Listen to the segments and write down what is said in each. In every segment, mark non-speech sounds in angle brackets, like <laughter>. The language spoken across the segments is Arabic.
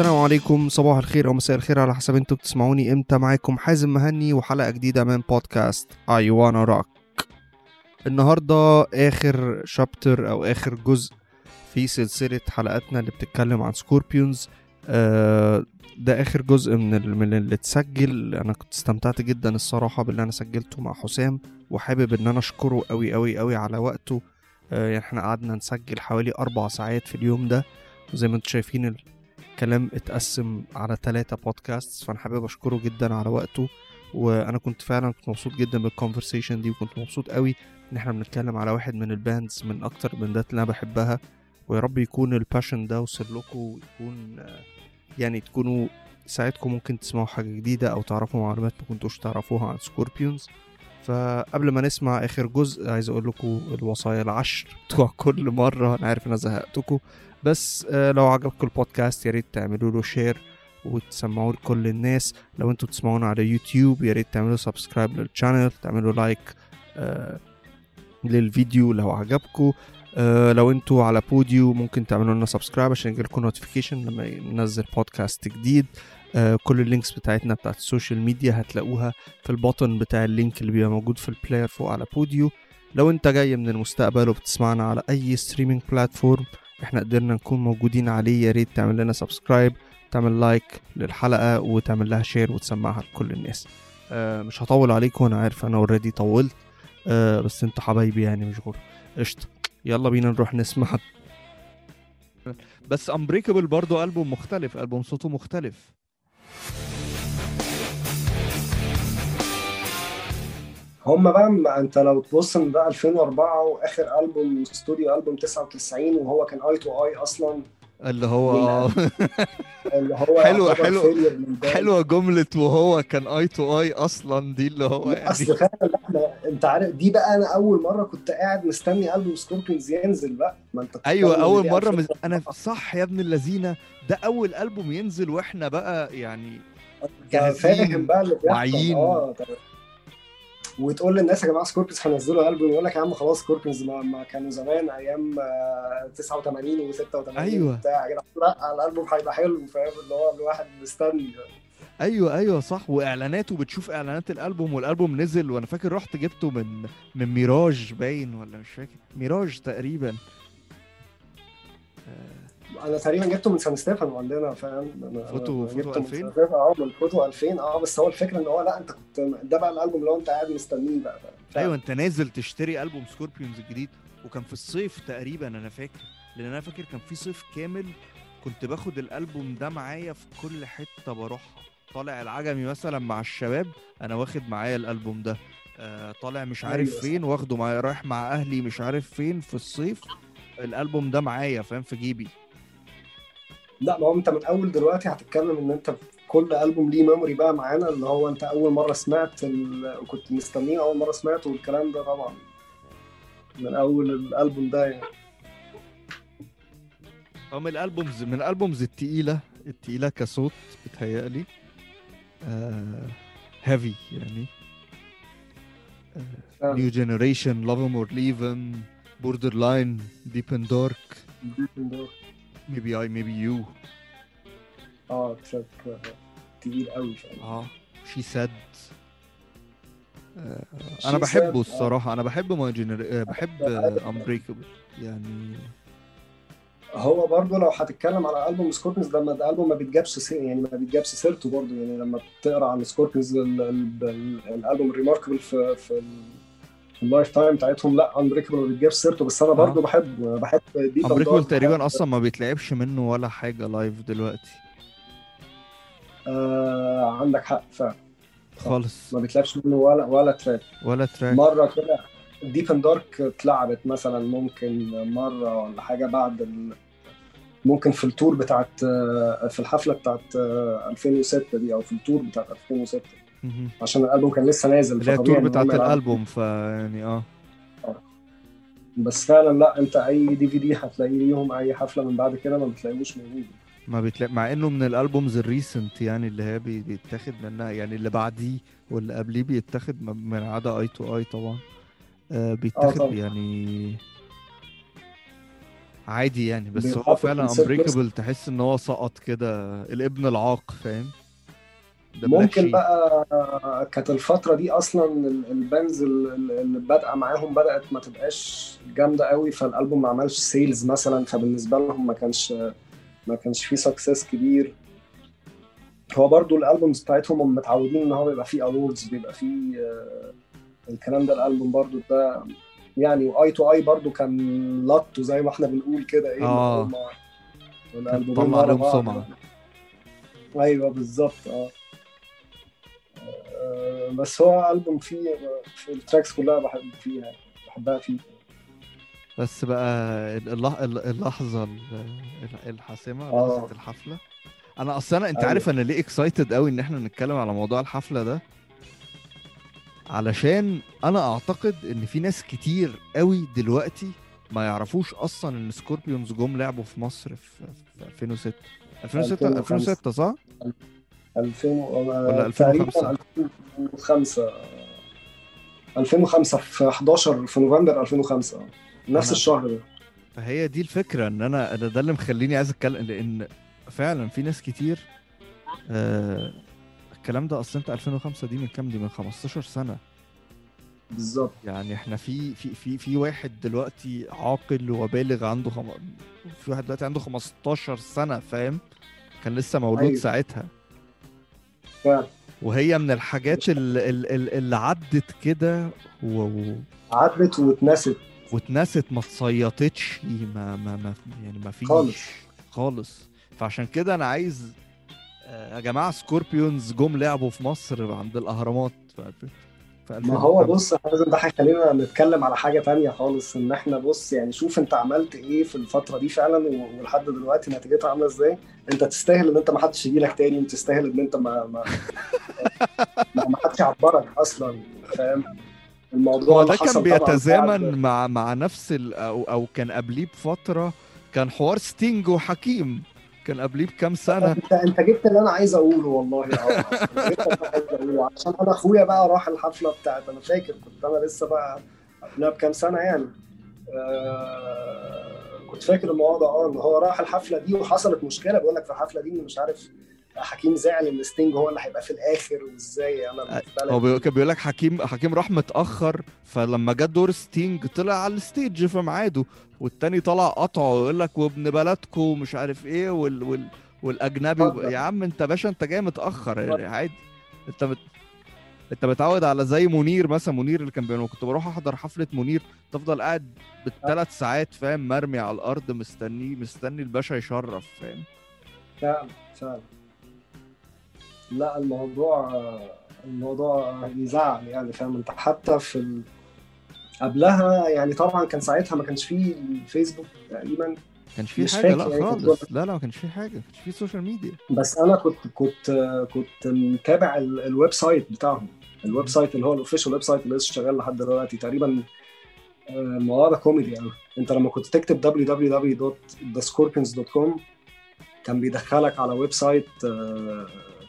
السلام عليكم. صباح الخير أو مساء الخير على حسب أنتوا بتسمعوني إمتى معاكم. حازم مهني وحلقة جديدة من بودكاست I Wanna Rock النهارده آخر chapter أو آخر جزء في سلسلة حلقاتنا اللي بتتكلم عن Scorpions آه ده آخر جزء من من اللي اتسجل. أنا كنت استمتعت جدا الصراحة باللي أنا سجلته مع حسام وحابب إن أنا أشكره قوي قوي قوي على وقته. آه يعني إحنا قعدنا نسجل حوالي أربع ساعات في اليوم ده. وزي ما أنتم شايفين الكلام اتقسم على ثلاثة بودكاست فأنا حابب أشكره جدا على وقته وأنا كنت فعلا كنت مبسوط جدا بال conversation دي وكنت مبسوط قوي إن إحنا بنتكلم على واحد من ال bands من أكتر الباندات اللي أنا بحبها ويا رب يكون ال passion ده وصل لكم ويكون يعني تكونوا ساعتكم ممكن تسمعوا حاجة جديدة أو تعرفوا معلومات ما كنتوش تعرفوها عن Scorpions فقبل ما نسمع آخر جزء عايز أقول لكم الوصايا العشر بتوع كل مرة أنا عارف إن أنا زهقتكم. بس آه، لو عجبكم البودكاست يا ريت تعملوا له share وتسمعوه لكل الناس. لو أنتوا بتسمعونا على يوتيوب يا ريت تعملوا subscribe لل channel تعملوا like آه للفيديو لو عجبكم. آه لو أنتوا على Podeo ممكن تعملوا لنا subscribe عشان يجيلكم notification لما ننزل بودكاست جديد. آه كل ال links بتاعتنا بتاعت ال social media هتلاقوها في ال button بتاع ال link اللي بيبقى موجود في ال player فوق على Podeo لو انت جاي من المستقبل وبتسمعنا على أي streaming platform إحنا قدرنا نكون موجودين عليه. يا ريت تعمل لنا subscribe تعمل like للحلقة وتعمل لها share وتسمعها لكل الناس. آه مش هطول عليكم أنا عارف أنا already طولت. آه بس أنتوا حبايبي يعني مش غلط قشطة. يلا بينا نروح نسمع. بس Unbreakable برضو ألبوم مختلف ألبوم صوته مختلف. هم بقى ما انت لو تبص ان ده 2004 واخر ألبوم استوديو ألبوم 99 وهو كان Eye to Eye أصلا اللي هو آه، <laughs> اللي هو حلو- يعتبر حلو- failure لل band. حلوة جملة وهو كان Eye to Eye أصلا دي اللي هو يعني أصل فعلا إحنا أنت عارف دي بقى أنا أول مرة كنت قاعد مستني ألبوم Scorpions ينزل بقى ما أنت أيوه أول مرة مز... 2004. أنا صح يا ابن اللذينة ده أول ألبوم ينزل وإحنا بقى يعني فاهم بقى اللي بيحصل. آه وتقول للناس يا جماعة Scorpions هينزلوا ألبوم يقول لك يا عم خلاص Scorpions ما, ما كانوا زمان أيام آه، 89 و86 أيوة. وبتاع. يا جدعان لا الألبوم هيبقى حلو فاهم؟ اللي هو الواحد مستني. أيوه أيوه صح. وإعلانات وبتشوف إعلانات الألبوم والألبوم نزل وأنا فاكر رحت جبته من من ميراج باين ولا مش فاكر. ميراج تقريبا. أنا تقريبا جبته من سان ستيفانو عندنا فاهم؟ أنا فوتو- فوتو جبته من 2000 سان ستيفانو، آه من فوتو 2000 آه بس هو الفكرة إن هو لا أنت كنت ده بقى الألبوم اللي هو أنت قاعد مستنيه بقى فاهم؟ أيوه أنت نازل تشتري ألبوم Scorpions الجديد وكان في الصيف تقريبا أنا فاكر لأن أنا فاكر كان في صيف كامل كنت باخد الألبوم ده معايا في كل حتة بروحها. طالع العجمي مثلا مع الشباب أنا واخد معايا الألبوم ده. آه طالع مش عارف أيوة، فين واخده معايا رايح مع أهلي مش عارف فين في الصيف الألبوم ده معايا فاهم؟ في جيبي. لا ما هو انت من أول دلوقتي هتتكلم إن أنت كل ألبوم ليه ميموري بقى معانا اللي هو أنت أول مرة سمعت ال... كنت مستنيه أول مرة سمعته والكلام ده طبعا. من أول الألبوم ده يعني. هو من الألبومز من الألبومز التقيلة التقيلة كصوت بتهيألي آه هيفي يعني. New Generation Love 'Em or Leave 'Em Borderline Deep and Dark Maybe I Maybe You آه track تقيل قوي آه She Said She أنا Said، بحبه آه. الصراحة أنا بحب my gener بحب Unbreakable يعني هو برضه لو هتتكلم على ألبوم Scorpions لما ده ألبوم ما بيتجابش سي... يعني ما بيتجابش سيرته برضه يعني لما بتقرأ عن. ال... الألبوم ال remarkable في. في ال lifetime بتاعتهم لا Unbreakable ما بيتجابش سيرته. بس أنا برضه بحب بحب دي Unbreakable تقريبا أصلا ما بيتلعبش منه ولا حاجة live دلوقتي. آه عندك حق فعلا. خالص. ما بيتلعبش منه ولا ولا track ولا track مرة كده Deep and Dark اتلعبت مثلا ممكن مرة ولا حاجة بعد ال... ممكن في ال tour بتاعت آه، في الحفلة بتاعت آه، 2006 دي أو في ال tour بتاعت 2006 مهم. عشان الألبوم كان لسه نازل اللي هي ال tour بتاعت. الألبوم فيعني آه بس فعلا لا أنت أي DVD هتلاقيه ليهم أي حفلة من بعد كده ما بتلاقيهوش موجود ما بيتلاقي مع إنه من ال albums ال recent يعني اللي هي بي- بيتاخد منها يعني اللي بعديه واللي قبليه بيتاخد من عدا اي تو اي طبعا آه بيتاخد طبعا. يعني عادي يعني بس هو فعلا. Unbreakable تحس إن هو سقط كده الابن العاق فاهم ممكن. بقى كانت الفترة دي أصلا ال- البانز ال- ال- اللي بادئة معاهم بدأت ما تبقاش جامدة قوي فالألبوم ما عملش sales مثلا فبالنسبة لهم ما كانش ما كانش فيه success كبير هو برضو ال albums بتاعتهم هم متعودين إن هو بيبقى فيه awards بيبقى فيه آه، الكلام ده الألبوم برضو ده يعني واي تو اي برضو كان لط زي ما إحنا بنقول كده إيه الألبومين طلع بعض. سمعة. أيوه بالظبط آه بس هو ألبوم فيه في ال tracks كلها بحب فيها بحبها فيه بس بقى اللح... اللحظة ال- الحاسمة آه. لحظة الحفلة أنا أصلا أنت أيوة. عارف أنا ليه excited قوي إن إحنا نتكلم على موضوع الحفلة ده علشان أنا أعتقد إن في ناس كتير قوي دلوقتي ما يعرفوش أصلا إن سكوربيونز جم لعبوا في مصر في, في 2006 2006 2005. 2006 صح 2000 ولا تقريبا 2005 2005 2005 في 11 في نوفمبر 2005 نفس أنا- الشهر ده. فهي دي الفكرة إن أنا أنا ده اللي مخليني عايز أتكلم لأن فعلا في ناس كتير آه الكلام ده أصلا أنت 2005 دي من كام؟ دي من 15 سنة. بالظبط. يعني إحنا في في في في واحد دلوقتي عاقل وبالغ عنده خم... في واحد دلوقتي عنده 15 سنة فاهم؟ كان لسه مولود أيوة. ساعتها. وهي من الحاجات اللي, اللي عدت كده و... عدت واتنست. واتنست ما اتصيطتش ما ما ما يعني ما فيش خالص. خالص. فعشان كده أنا عايز آه، يا جماعة Scorpions جم لعبوا في مصر عند الأهرامات. في ما هو 2005. بص حازم ده هيخلينا نتكلم على حاجة تانية خالص إن إحنا بص يعني شوف انت عملت إيه في الفترة دي فعلا ولحد دلوقتي نتيجتها عاملة إزاي أنت تستاهل إن أنت ما حدش يجي لك تاني وتستاهل إن أنت ما ما ما, ما حدش يعبرك أصلا فاهم الموضوع ده كان بيتزامن مع مع نفس. أو أو كان قبليه بفترة كان حوار ستينج وحكيم كان قبليه بكام سنة؟ انت أنت جبت اللي أنا عايز أقوله والله. يا عايز أقوله. عشان أنا أخويا بقى راح الحفلة بتاعت أنا فاكر كنت أنا لسه بقى قبلها بكام سنة يعني. آه كنت فاكر الموضوع أه إن هو راح الحفلة دي وحصلت مشكلة. بيقول لك في الحفلة دي مش عارف حكيم زعل إن ستينج هو اللي هيبقى في الآخر وإزاي؟ أنا هو كان بيقول لك حكيم حكيم راح متأخر فلما جت دور ستينج طلع على ال stage في ميعاده والتاني طلع قطعه ويقول لك وابن بلدكم مش عارف إيه وال وال والأجنبي اتفضل. يا عم أنت باشا أنت جاي متأخر يعني عادي. أنت مت... أنت متعود على زي منير مثلا منير اللي كان بيقول كنت بروح أحضر حفلة منير تفضل قاعد بالثلاث ساعات فاهم مرمي على الأرض مستنيه مستني الباشا يشرف فاهم؟ فعلا فعلا. لا الموضوع الموضوع يزعل يعني فاهم أنت؟ حتى في ال... قبلها يعني طبعا كان ساعتها ما كانش فيه الفيسبوك تقريبا. ما كانش في مش حاجة لا يعني خالص. لا لا ما كانش في حاجة ما كانش في social media بس أنا كنت كنت كنت متابع ال- ال website بتاعهم. ال website اللي هو ال official website اللي لسه شغال لحد دلوقتي تقريبا الموضوع ده كوميدي قوي أنت لما كنت تكتب www.thescorpions.com كان بيدخلك على website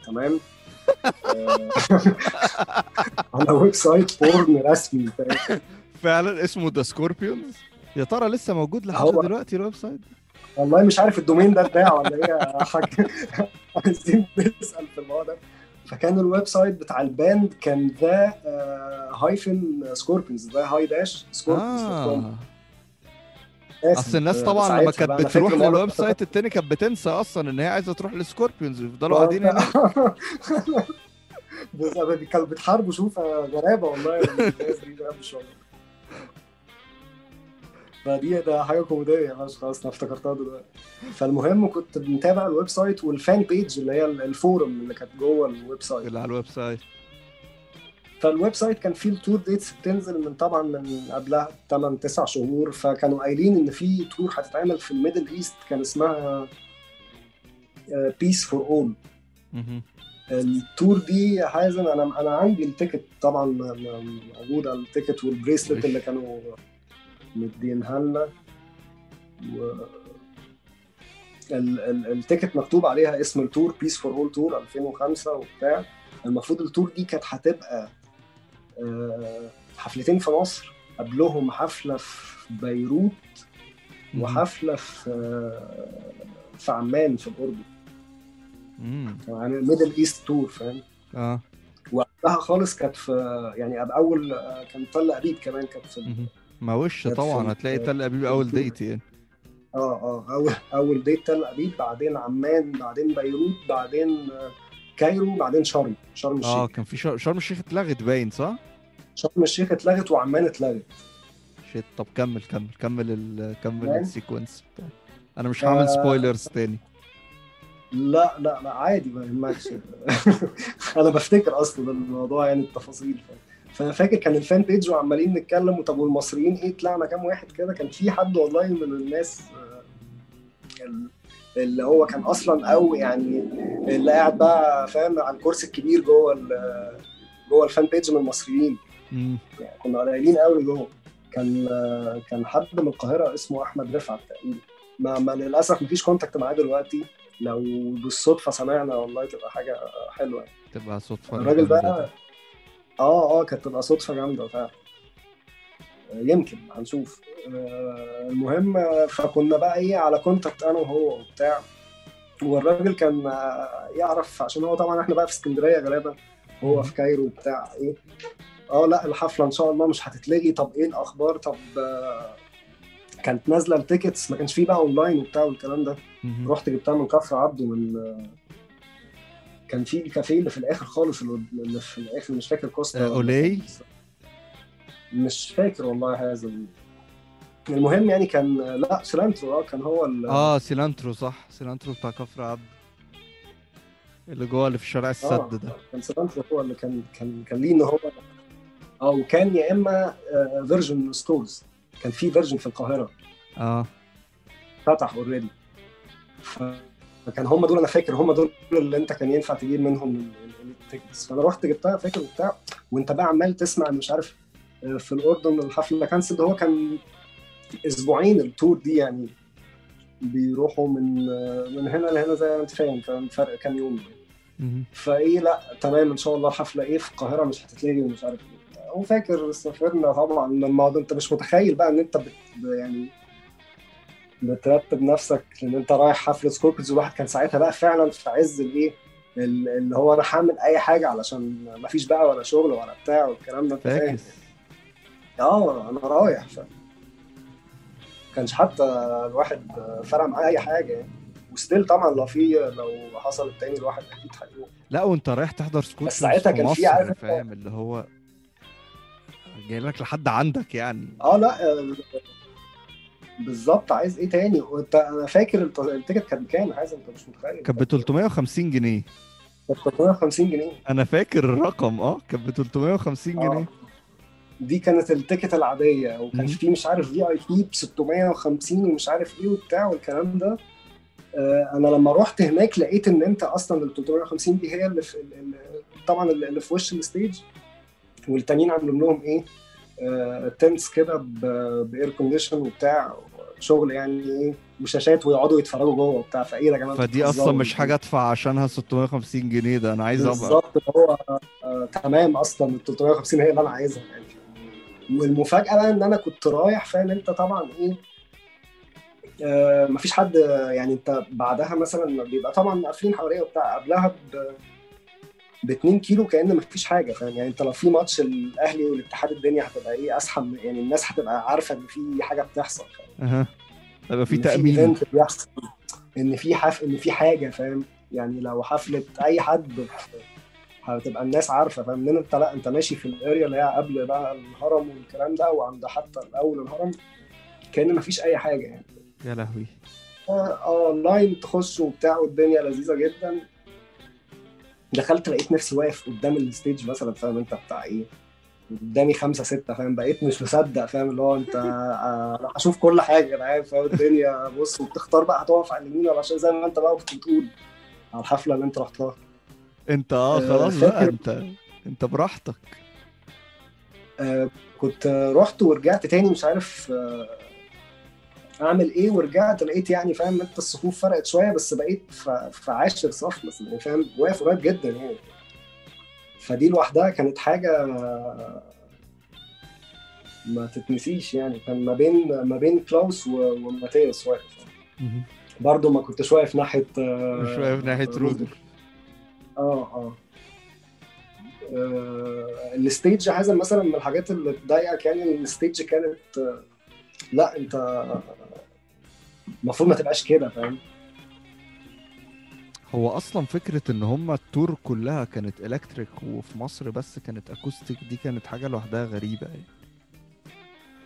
تمام؟ آه، <laughs> على web site porn رسمي؟ فعلا اسمه The Scorpions يا ترى لسه موجود لحد دلوقتي ال website؟ والله مش عارف ال domain ده اتباع ولا إيه يا حاج <laughs> عايزين نسأل في الموضوع ده. فكان ال website بتاع ال band كان the hyphen scorpions the hy dash scorpions آه. أصل الناس طبعا لما كانت بتروح لل website التاني كانت بتنسى أصلا إن هي عايزة تروح لل Scorpions يفضلوا قاعدين هناك. <laughs> كانوا بيتحاربوا شوف آه، غرابة والله الناس دي مش فدي ده حاجة كوميدية بس خلاص أنا افتكرتها دلوقتي. فالمهم كنت متابع ال website وال fan page اللي هي ال forum اللي كانت جوه ال website. اللي على ال website. فال website كان فيه ال tour dates بتنزل من طبعا من قبلها 8 9 شهور فكانوا قايلين إن في tour هتتعمل في ال Middle East كان اسمها Peace for All. ال tour دي حازم أنا أنا عندي ال ticket طبعا م- م- موجوده ال ticket وال bracelet. اللي كانوا مدينها لنا و ال- ال- ticket مكتوب عليها اسم ال tour Peace for All tour 2005 وبتاع المفروض ال tour دي كانت هتبقى حفلتين في مصر قبلهم حفلة في بيروت. وحفلة في في عمان في الأردن. يعني Middle East tour فاهم آه وقتها خالص كانت في يعني أول كان تل أبيب كمان كانت في. ما وش طبعا هتلاقي تل أبيب أول ديت يعني آه آه أول أول ديت تل أبيب بعدين عمان بعدين بيروت بعدين كايرو بعدين شرم شرم الشيخ آه كان في شر- شرم الشيخ اتلغت باين صح؟ شرم الشيخ اتلغت وعمان اتلغت shit طب كمل كمل كمل ال كمل. ال sequence. أنا مش هعمل آه. spoilers تاني لا لا لا عادي ما يهمكش <laughs> أنا بفتكر أصلا الموضوع يعني التفاصيل ف- فانا فاكر كان ال fan page وعمالين نتكلم وطب والمصريين إيه طلعنا كام واحد كده كان في حد والله من الناس آه، ال- اللي هو كان أصلا أو يعني اللي قاعد بقى فاهم على الكرسي الكبير جوه جوه ال fan page من المصريين. يعني كنا قليلين قوي جوه. كان كان حد من القاهرة اسمه أحمد رفعت تقريبا. ما, ما للأسف مفيش contact معاه دلوقتي. لو بالصدفة سمعنا والله تبقى حاجة حلوة يعني. تبقى صدفة الراجل ده آه آه كانت تبقى صدفة جامدة فعلا. يمكن هنشوف. آه، المهم فكنا بقى إيه على contact أنا وهو وبتاع. والراجل كان آه، يعرف عشان هو طبعا إحنا بقى في اسكندرية غالبا. هو في كايرو وبتاع إيه. آه لا الحفلة إن شاء الله مش هتتلغي. طب إيه الأخبار؟ طب آه، كانت نازلة ال tickets ما كانش فيه بقى أونلاين وبتاع والكلام ده. رحت جبتها من كفر عبده من آه، كان في الكافيه اللي في الآخر خالص اللي في الآخر مش فاكر كوستا آه، أو إيه؟ مش فاكر والله هذا ال- المهم يعني كان لا سلانترو آه كان هو ال- آه سيلانترو صح. سيلانترو بتاع كفر عبده. اللي جوه اللي في شارع السد ده. كان سلانترو هو اللي كان كان كان ليه إن هو أو كان يا إما Virgin Stores كان في فيرجن في القاهرة. آه. فتح already فكان هم دول أنا فاكر هم دول اللي أنت كان ينفع تجيب منهم ال- ال- ال tickets فأنا رحت جبتها فاكر وبتاع وأنت بقى عمال تسمع مش عارف آه، في الأردن الحفلة cancel هو كان أسبوعين ال tour دي يعني بيروحوا من آه، من هنا لهنا زي ما أنت فاهم. فاهم فرق كام يوم. مهم. فإيه لأ تمام إن شاء الله الحفله إيه في القاهرة مش هتتلغي ومش عارف إيه. وفاكر سافرنا طبعا الموضوع انت مش متخيل بقى إن أنت بت يعني بترتب نفسك ان أنت رايح حفلة سكوربيونز والواحد كان ساعتها بقى فعلا في عز الإيه؟ ال- اللي هو أنا هعمل أي حاجة علشان ما فيش بقى ولا شغل ولا بتاع والكلام ده أنت فاهم؟ آه أنا رايح ف كانش حتى الواحد فرق معاه أي حاجة يعني. و still طبعا لو في لو حصل تاني الواحد أكيد هيروح لا وأنت رايح تحضر سكوت بس ساعتها كان في عارف فاهم اللي هو جاي لك لحد عندك يعني. آه لا آه، بالظبط. عايز إيه تاني؟ وانت أنا فاكر الت- ال ticket كان بكام؟ حازم أنت مش متخيل. كانت ب 350 جنيه. كانت 350 جنيه. أنا فاكر الرقم آه كانت ب 350 آه. جنيه دي كانت ال ticket العادية وكان. في مش عارف VIP ب 650 ومش عارف إيه وبتاع والكلام ده. آه، أنا لما رحت هناك لقيت إن أنت أصلا ال 350 دي هي اللي في طبعا اللي في وش ال stage. والتانيين عاملين لهم إيه؟ tents كده بـ air condition وبتاع شغل يعني إيه؟ وشاشات ويقعدوا يتفرجوا جوه وبتاع فايه يا جماعة فدي أصلا مش حاجة أدفع عشانها 650 جنيه ده أنا عايز أبقى بالظبط هو آه تمام أصلا ال 350 هي اللي أنا عايزها يعني. والمفاجأة بقى إن أنا كنت رايح فاهم أنت؟ طبعا إيه؟ آه مفيش حد يعني أنت بعدها مثلا بيبقى طبعا قافلين حواليا وبتاع قبلها ب ب 2 كيلو كأن مفيش حاجة فاهم؟ يعني انت لو في ماتش الأهلي والاتحاد الدنيا هتبقى إيه أسحب يعني الناس هتبقى عارفة إن في حاجة بتحصل أها. هيبقى في تأمين. ايفنت بيحصل إن في حف إن في حاجة فاهم؟ يعني لو حفلة أي حد هتبقى الناس عارفة فاهم؟ إن أنت لأ أنت ماشي في الأريا اللي هي قبل بقى الهرم والكلام ده وعند حتى اول الهرم كأن مفيش أي حاجة يعني. يا لهوي. آه اونلاين تخش وبتاع والدنيا لذيذة جدا. دخلت لقيت نفسي واقف قدام ال stage مثلا فاهم أنت بتاع إيه؟ قدامي خمسة ستة فاهم؟ بقيت مش مصدق فاهم؟ اللي هو أنت آه، هشوف كل حاجة أنا عارف فاهم؟ الدنيا بص وبتختار بقى هتقف على اليمين ولا زي ما أنت بقى كنت بتقول على الحفلة اللي أنت رحتها. أنت آه آه، خلاص بقى أنت أنت براحتك. آه، كنت رحت ورجعت تاني مش عارف آه، اعمل إيه ورجعت لقيت يعني فاهم أنت الصفوف فرقت شوية بس بقيت في في عاشر صف مثلا يعني فاهم واقف قريب جدا يعني. فدي لوحدها كانت حاجة ما تتنسيش يعني. كان ما بين ما بين كلاوس وماتياس واقف. برضه ما كنتش واقف ناحية آه، مش واقف ناحية رودر آه آه. آه، ال stage حازم مثلا من الحاجات اللي تضايقك يعني ال stage كانت آه، لا أنت المفروض ما تبقاش كده فاهم؟ هو أصلا فكرة إن هم ال tour كلها كانت electric وفي مصر بس كانت acoustic دي كانت حاجة لوحدها غريبة يعني.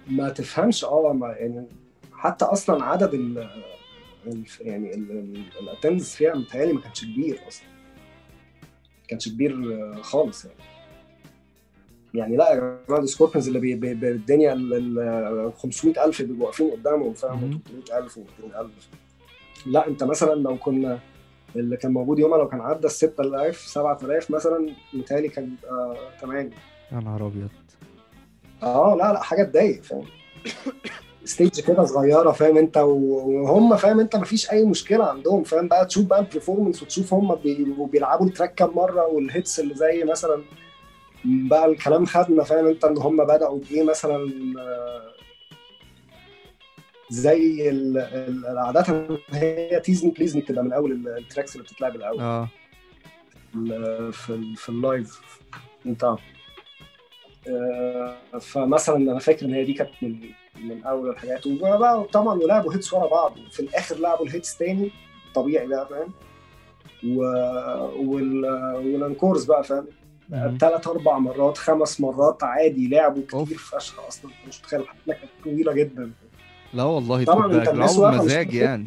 ما تفهمش آه ما يعني حتى أصلا عدد ال يعني ال attendance فيها متهيألي ما كانش كبير أصلا. ما كانش كبير خالص يعني. يعني لا يا جماعة ال Scorpions اللي بي- بي- بي- الدنيا ال ال 500000 بيبقوا واقفين قدامهم فاهم؟ مهم. 300000 و200000 لا انت مثلا لو كنا اللي كان موجود يومها لو كان عدى ال 6000 7000 مثلا متهيألي كان تمام يا نهار أبيض. آه لا لا حاجة تضايق فاهم؟ stage كده صغيرة فاهم انت؟ وهم فاهم انت؟ مفيش أي مشكلة عندهم فاهم؟ بقى تشوف بقى ال performance وتشوف هم بي- بيلعبوا ال track كام مرة وال hits اللي زي مثلا بقى الكلام خدنا فاهم انت ان هم بدأوا بإيه مثلا آه، زي عادة هي Tease Me Please Me بتبقى من أول ال- ال tracks اللي بتتلعب الأول. آه. في ال- في ال live بتاعه آه، فمثلا أنا فاكر إن هي دي كانت من من أول الحاجات. وبقى طبعا ولعبوا hits ورا بعض. وفي الآخر لعبوا ال hits تاني. طبيعي بقى فاهم؟ و... وال... وال encores بقى فاهم. ثلاث أربع مرات خمس مرات عادي لعبوا كتير. فشخ أصلا. مش متخيل الحفله كانت طويلة جدا. لا والله طبعاً الناس بيلعبوا مزاج. يعني.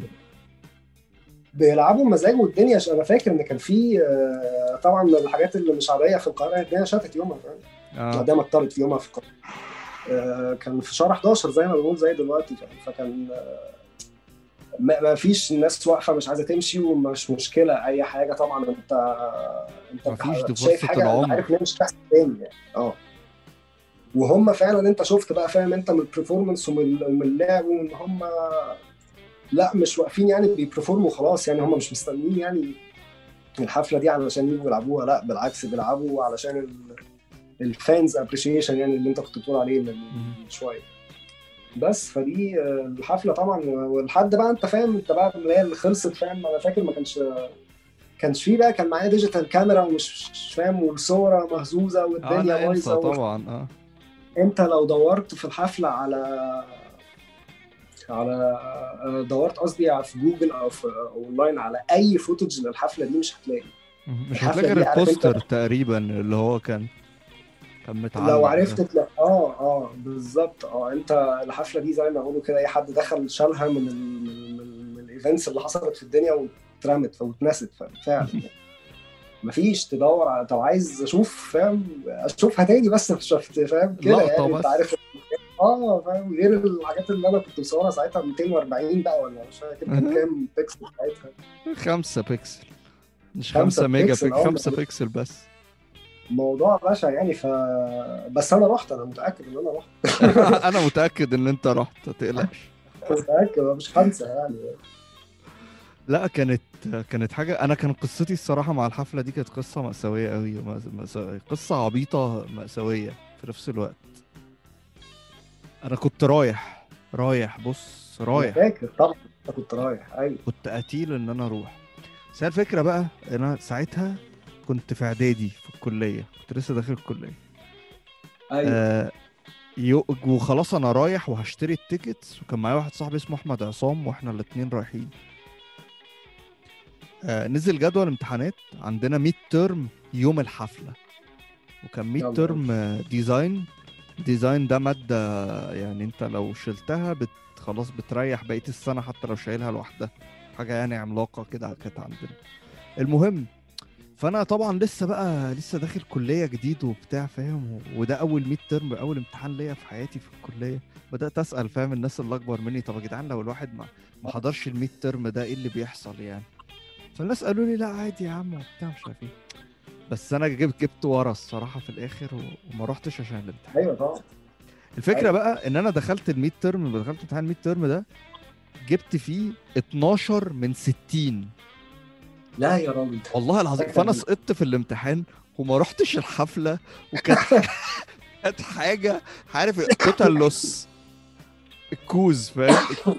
بيلعبوا مزاج والدنيا ش... أنا فاكر إن كان في آه، طبعا من الحاجات اللي مش عادية في القاهرة الدنيا شتت يومها آه. الدنيا مطرت في يومها في القاهرة. آه، كان في شهر 11 زي ما بنقول زي دلوقتي فكان آه، ما فيش الناس واقفة مش عايزة تمشي ومش مشكلة أي حاجة. طبعا انت أنت مفيش شايف حاجة العمر. أنت عارف إن هي مش هتحصل تاني يعني. آه. وهم فعلا أنت شفت بقى فاهم أنت من ال performance ومن اللعب وإن هم لا مش واقفين يعني بي perform وا خلاص يعني. هم مش مستنيين يعني الحفلة دي علشان يجوا يلعبوها. لا بالعكس بيلعبوا علشان ال- fans appreciation يعني اللي أنت كنت بتقول عليه. من شوية. بس فدي آه، الحفلة طبعا والحد بقى أنت فاهم أنت بقى اللي هي اللي خلصت فاهم؟ أنا فاكر ما كانش كانش فيه بقى كان معايا digital camera ومش مش فاهم والصورة مهزوزة آه والدنيا بايظة طبعا آه. أنت لو دورت في الحفلة على على آه، دورت قصدي في جوجل أو في أونلاين على أي footage للحفلة دي مش هتلاقي. مش هتلاقي غير ال poster تقريبا اللي هو كان كان متعلق لو. عرفت تلاقي آه آه بالظبط. آه أنت الحفلة دي زي ما بيقولوا كده أي حد دخل شالها من ال من, ال events اللي حصلت في الدنيا واترمت واتنست فعلا. مفيش تدور على طب عايز أشوف فاهم؟ أشوفها تاني بس شفت فاهم؟ كده يعني بس. أنت عارف آه فاهم؟ غير الحاجات اللي أنا كنت مصورها ساعتها 240 بقى ولا مش فاكر كان. كام بيكسل ساعتها. خمسة بيكسل. مش خمسة خمسة mega pixel، pixel آه، خمسة ده- بيكسل بس. موضوع بشع يعني ف بس أنا رحت أنا متأكد إن أنا رحت. <laughs> أنا متأكد إن أنت رحت ما تقلقش. <laughs> متأكد مش هنسى يعني. لا كانت كانت حاجة أنا كان قصتي الصراحة مع الحفلة دي كانت قصة مأساوية أوي مأس- مأس- قصة عبيطة مأساوية في نفس الوقت. أنا كنت رايح رايح بص رايح. فاكر طبعا كنت رايح أيوه. كنت قتيل إن أنا أروح. بس هي الفكرة بقى أنا ساعتها كنت في إعدادي في الكلية كنت لسه داخل الكلية. أيوه. آه يو- وخلاص أنا رايح وهشتري ال tickets وكان معايا واحد صاحبي اسمه أحمد عصام وإحنا الاتنين رايحين. آه نزل جدول امتحانات عندنا midterm يوم الحفلة. وكان mid يلا. term آه، design design ده مادة يعني أنت لو شلتها بت خلاص بتريح بقية السنة حتى لو شايلها لوحدها. حاجة يعني عملاقة كده كانت عندنا. المهم فأنا طبعا لسه بقى لسه داخل كلية جديد وبتاع فاهم؟ وده أول midterm أول امتحان ليا في حياتي في الكلية. بدأت أسأل فاهم؟ الناس اللي أكبر مني طب يا جدعان لو الواحد ما ما حضرش ال 100 ترم ده إيه اللي بيحصل يعني؟ فالناس قالوا لي لا عادي يا عم وبتاع مش عارف إيه. بس أنا جبت جبت ورا الصراحة في الآخر وما رحتش عشان الامتحان. أيوه طبعا. الفكرة أيوة. بقى إن أنا دخلت ال 100 ترم دخلت امتحان 100 ترم ده جبت فيه 12 من 60 لا يا راجل والله العظيم فأنا. سقطت في الامتحان وما رحتش الحفلة وكانت <laughs> كانت حاجة عارف total lost cause فاهم؟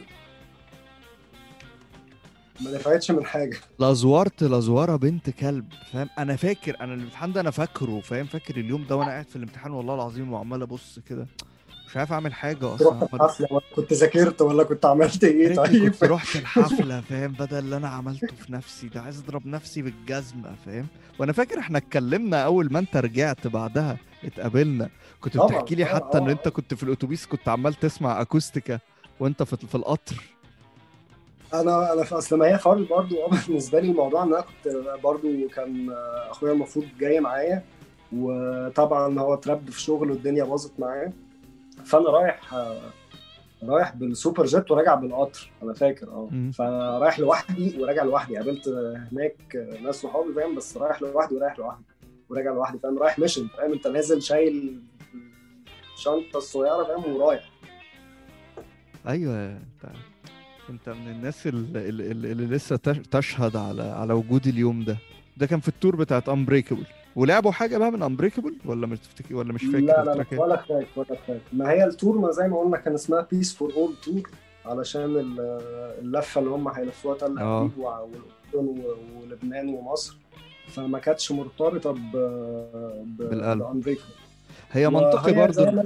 ما نفعتش من حاجة. لا زورت لا زوره بنت كلب فاهم؟ أنا فاكر أنا الامتحان ده أنا فاكره فاهم؟ فاكر اليوم ده وأنا قاعد في الامتحان والله العظيم وعمال أبص كده. مش عارف أعمل حاجة أصلا. رحت الحفلة ولا كنت ذاكرت ولا كنت عملت إيه؟ طيب كنت رحت الحفلة <laughs> فاهم؟ بدل اللي أنا عملته في نفسي ده عايز أضرب نفسي بالجزمة فاهم؟ وأنا فاكر إحنا اتكلمنا أول ما أنت رجعت بعدها اتقابلنا. كنت بتحكي لي حتى إن. أنت كنت في الأتوبيس كنت عمال تسمع أكوستيكا وأنت في في القطر. أنا أنا في أصل ما هي فرق برضو آه بالنسبة لي الموضوع إن أنا كنت برضو كان أخويا المفروض جاي معايا وطبعا هو اترب في شغل والدنيا باظت معاه. فانا رايح رايح بالسوبر جيت وراجع بالقطر أنا فاكر آه. مم. فرايح لوحدي وراجع لوحدي قابلت هناك ناس صحابي فاهم؟ بس رايح لوحدي ورايح لوحدي وراجع لوحدي فاهم؟ رايح mission فاهم؟ أنت نازل شايل الشنطة الصغيرة فاهم؟ ورايح. أيوه أنت أنت من الناس اللي, اللي, اللي لسه تش- تشهد على على وجود اليوم ده. ده كان في ال tour بتاعت Impeccable ولعبوا حاجة بقى من Impeccable ولا مش تفتكر ولا مش فاكر؟ لا لا, لا إيه؟ ولا فاكر ولا فاكر. ما هي ال tour ما زي ما قلنا كان اسمها Peace for All tour علشان ال- اللفة اللي هم هيلفوها تل آه. ابيب وع- والأردن ولبنان ومصر. فما كانتش مرتبطة ب بالقلب. هي منطقي برضه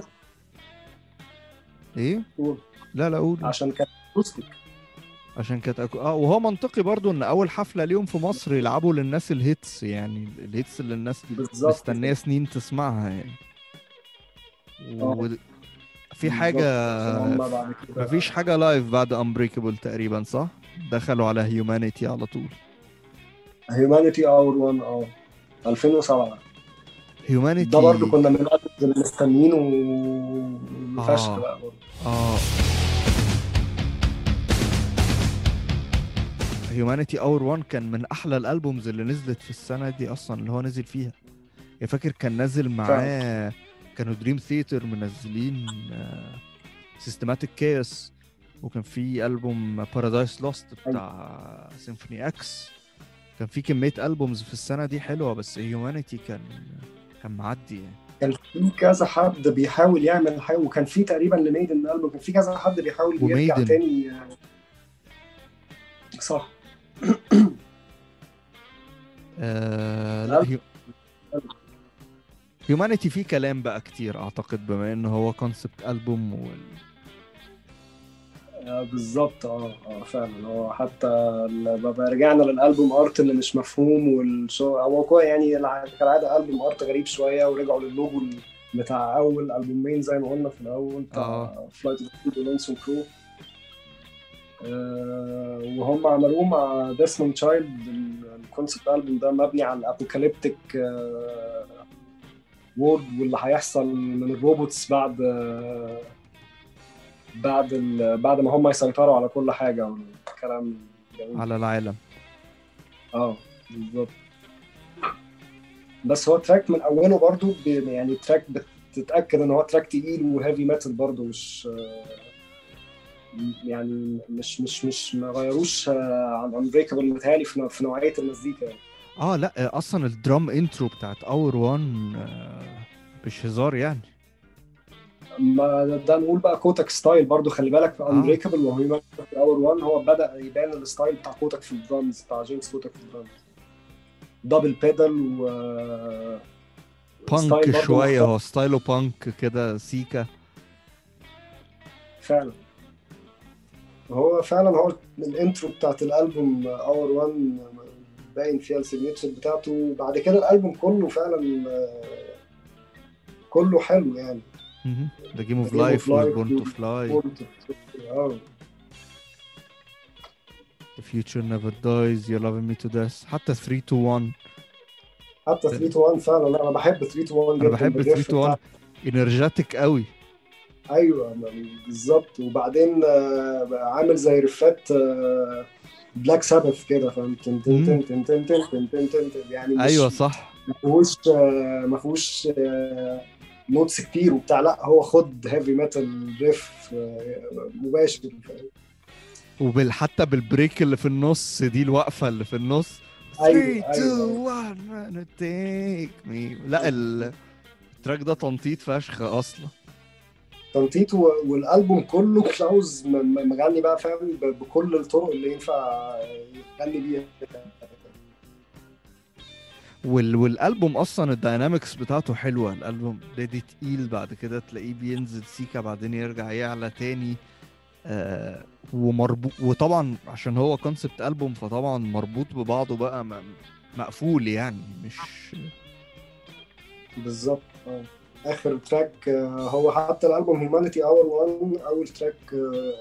إيه؟ تقول لا لا قول. عشان كانت acoustic عشان كانت acou... آه وهو منطقي برضو إن أول حفلة ليهم في مصر يلعبوا للناس ال hits يعني ال hits اللي الناس مستنية سنين تسمعها يعني. و... آه. في حاجة مفيش حاجة live بعد Impeccable تقريبا صح؟ دخلوا على Humanity على طول. Humanity Hour 1 آه. 2007 Humanity ده برضو كنا من مستنيينه وفشخ آه. بقى برضو. آه. Humanity Hour 1 كان من أحلى ال albums اللي نزلت في السنة دي أصلا اللي هو نزل فيها. يا فاكر كان نازل معاه كانوا Dream Theater منزلين Systematic Chaos وكان في ألبوم Paradise Lost بتاع Symphony X كان في كمية albums في السنة دي حلوة بس Humanity كان كان معدي يعني. كان في كذا حد بيحاول يعمل حاجة وكان في تقريبا ل Maiden album كان في كذا حد بيحاول يرجع. تاني صح. <coughs> آه لا Hu... Humanity فيه كلام بقى كتير أعتقد بما إنه هو concept album وال... آه، بالظبط آه آه فعلا هو حتى بقى رجعنا لل album art اللي مش مفهوم وال show هو يعني الع- كالعادة album art غريب شوية ورجعوا للوجو بتاع أول ألبومين زي ما قلنا في الأول بتاع آه. Flight of Crow وهم عملوه مع ديسموند تشايلد. ال concept album ده مبني على ال apocalyptic world واللي هيحصل من ال robots بعد آه، بعد ال... بعد ما هم يسيطروا على كل حاجة والكلام جميل على العالم. آه بالظبط. بس هو track من أوله برضو. يعني track بتتأكد إن هو track تقيل و heavy metal برضو مش آه، يعني مش مش مش ما غيروش آه، عن Unbreakable متهيألي في نوع- في نوعية المزيكا يعني. آه لا آه، أصلا ال drum intro بتاعت Hour 1 مش هزار يعني ما ده نقول بقى كوتك style برضو خلي بالك في آه. Unbreakable وهو في Hour 1 هو بدأ يبان ال style بتاع كوتك في الدرامز بتاع جيمس كوتك في ال drums double pedal و بانك شوية. هو style ه punk كده سيكا فعلا هو فعلا هو ال intro بتاعت الألبوم Hour 1 باين فيها ال signature بتاعته. وبعد كده الألبوم كله فعلا آه، كله حلو يعني. The Game of The Game of Life Life و Born to Fly The future never dies you're loving me to death. حتى 3 to 1 حتى 3 to 1 فعلا. لا أنا بحب 3 to 1 أنا جدا بحب بال riff 3 to 1 energetic قوي. أيوه بالظبط. وبعدين آه، عامل زي riff ات بلاك سابث كده فاهم؟ تن تن تن تن تن تن تن تن يعني مش أيوه صح. ما فيهوش آه، ما فيهوش آه، notes كتير وبتاع. لا هو خد heavy metal riff آه، مباشر؟ وبال حتى بال break اللي في النص دي الوقفة اللي في النص. أيوة، 3 2 أيوة. 1 take me. لا ال ال track ده تنطيط فشخ أصلا. تنطيط والألبوم كله كلاوس مغني بقى فاهم؟ بكل الطرق اللي ينفع يغني بيها. وال... والألبوم أصلا ال dynamics بتاعته حلوة. الألبوم دي تقيل بعد كده تلاقيه بينزل سيكا بعدين يرجع يعلى تاني. آه ومربوط وطبعا عشان هو concept album فطبعا مربوط ببعضه بقى م... مقفول يعني مش بالظبط آه. آخر track آه، هو حتى الألبوم Humanity Hour 1 أول track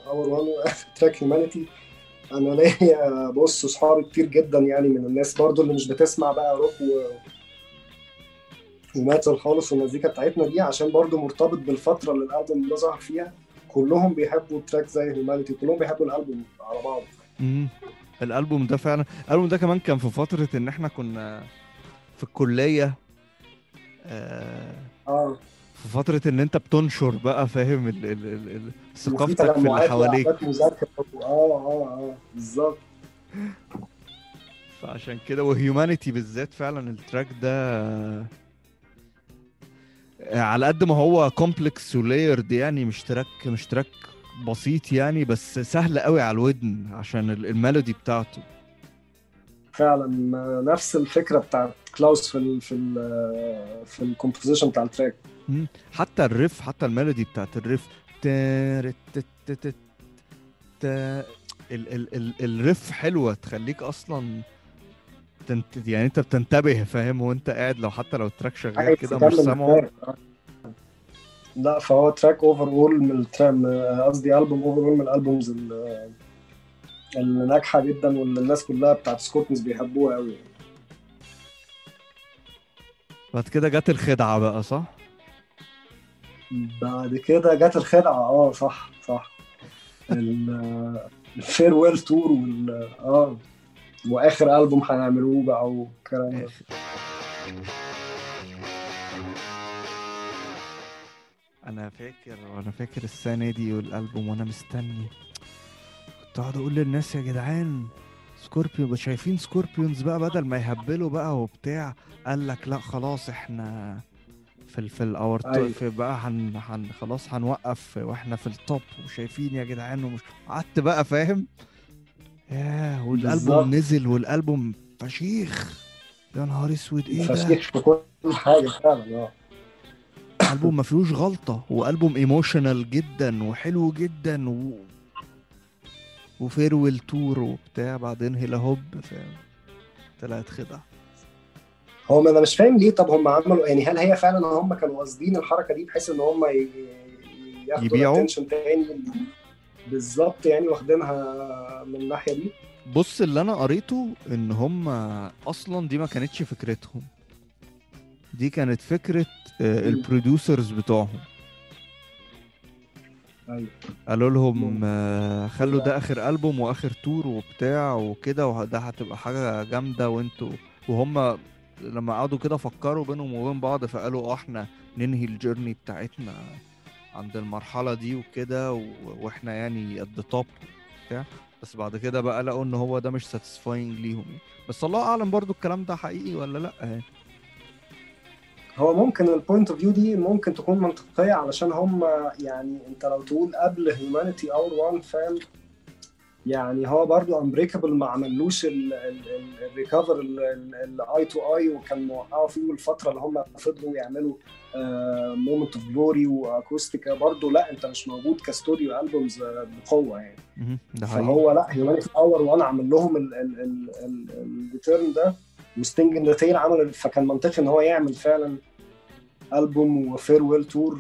Hour 1 واخر track Humanity أنا ليا <laughs> بص صحابي كتير جدا يعني من الناس برضو اللي مش بتسمع بقى روك و و metal خالص والمزيكا بتاعتنا دي عشان برضو مرتبط بالفترة اللي الألبوم ده ظهر فيها. كلهم بيحبوا track زي Humanity كلهم بيحبوا الألبوم على بعض. مم. الألبوم ده فعلا الألبوم ده كمان كان في فترة إن إحنا كنا في الكلية آه آه. في فترة إن أنت بتنشر بقى فاهم؟ ال... ال... ال... ال... ثقافتك في اللي حواليك. آه آه آه بالظبط. فعشان كده و Humanity بالذات فعلا ال track ده على قد ما هو complex و layered يعني مش track مش track بسيط يعني بس سهل قوي على الودن عشان ال- ال melody بتاعته. فعلا نفس الفكرة بتاعت كلاوس في ال في ال في ال composition بتاع ال track. حتى ال riff حتى ال melody بتاعت ال riff ال riff حلوة تخليك أصلا تنط يعني أنت بتنتبه فاهم وأنت قاعد لو حتى لو ال track شغال عايز كده مش سامعه. لا فهو track overall من ال track قصدي البوم overall من ال albums ال- اللي ناجحة جدا واللي الناس كلها بتاعت سكوربنز بيحبوها قوي بعد كده جت الخدعة بقى صح؟ بعد كده جت الخدعة آه صح صح. ال farewell tour <laughs> وال آه وآخر ألبوم هيعملوه بقى والكلام ده. أنا فاكر وأنا فاكر السنة دي والألبوم وأنا مستني. كنت قاعد أقول للناس يا جدعان سكوربيون شايفين سكوربيونز بقى بدل ما يهبلوا بقى وبتاع قال لك لا خلاص إحنا في ال في الاور أيوة. في بقى هن هن خلاص هنوقف وإحنا في التوب وشايفين يا جدعان ومش قعدت بقى فاهم ياه والألبوم. نزل والألبوم فشيخ يا نهار أسود إيه ده فشيخ في كل حاجة فعلا آه ألبوم ما فيهوش غلطة وألبوم emotional جدا وحلو جدا و... و farewell tour وبتاع بعدين هيلا هوب فاهم؟ طلعت خدعة. هو ما أنا مش فاهم ليه طب هم عملوا يعني هل هي فعلا هم كانوا قاصدين الحركة دي بحيث إن هم ياخدوا يبيعوا؟ تاني؟ بالظبط يعني واخدينها من الناحية دي. بص اللي أنا قريته إن هم أصلا دي ما كانتش فكرتهم. دي كانت فكرة آه، ال producers بتوعهم. أيوه قالوا لهم. آه، خلوا ده آخر ألبوم وآخر tour وبتاع وكده وده هتبقى حاجة جامدة وانتوا وهم لما قعدوا كده فكروا بينهم وبين بعض فقالوا آه إحنا ننهي ال journey بتاعتنا عند المرحلة دي وكده وإحنا يعني at the top بتاع بس بعد كده بقى لقوا إن هو ده مش satisfying ليهم يعني. بس الله أعلم برضو الكلام ده حقيقي ولا لأ يعني هو ممكن ال point of view دي ممكن تكون منطقية علشان هم يعني انت لو تقول قبل Humanity Hour 1 فاهم يعني هو برضو انبريكابل ما عملوش ال recover ل Eye to Eye وكان موقعوا فيه الفترة اللي هم فضلوا يعملوا Moment of Glory و Acoustica برضو لا انت مش موجود ك studio albums بقوة يعني. ده فهو لا Humanity Hour 1 عمل لهم ال return ده. و Sting in the Tail عمل فكان منطقي إن هو يعمل فعلا ألبوم و farewell tour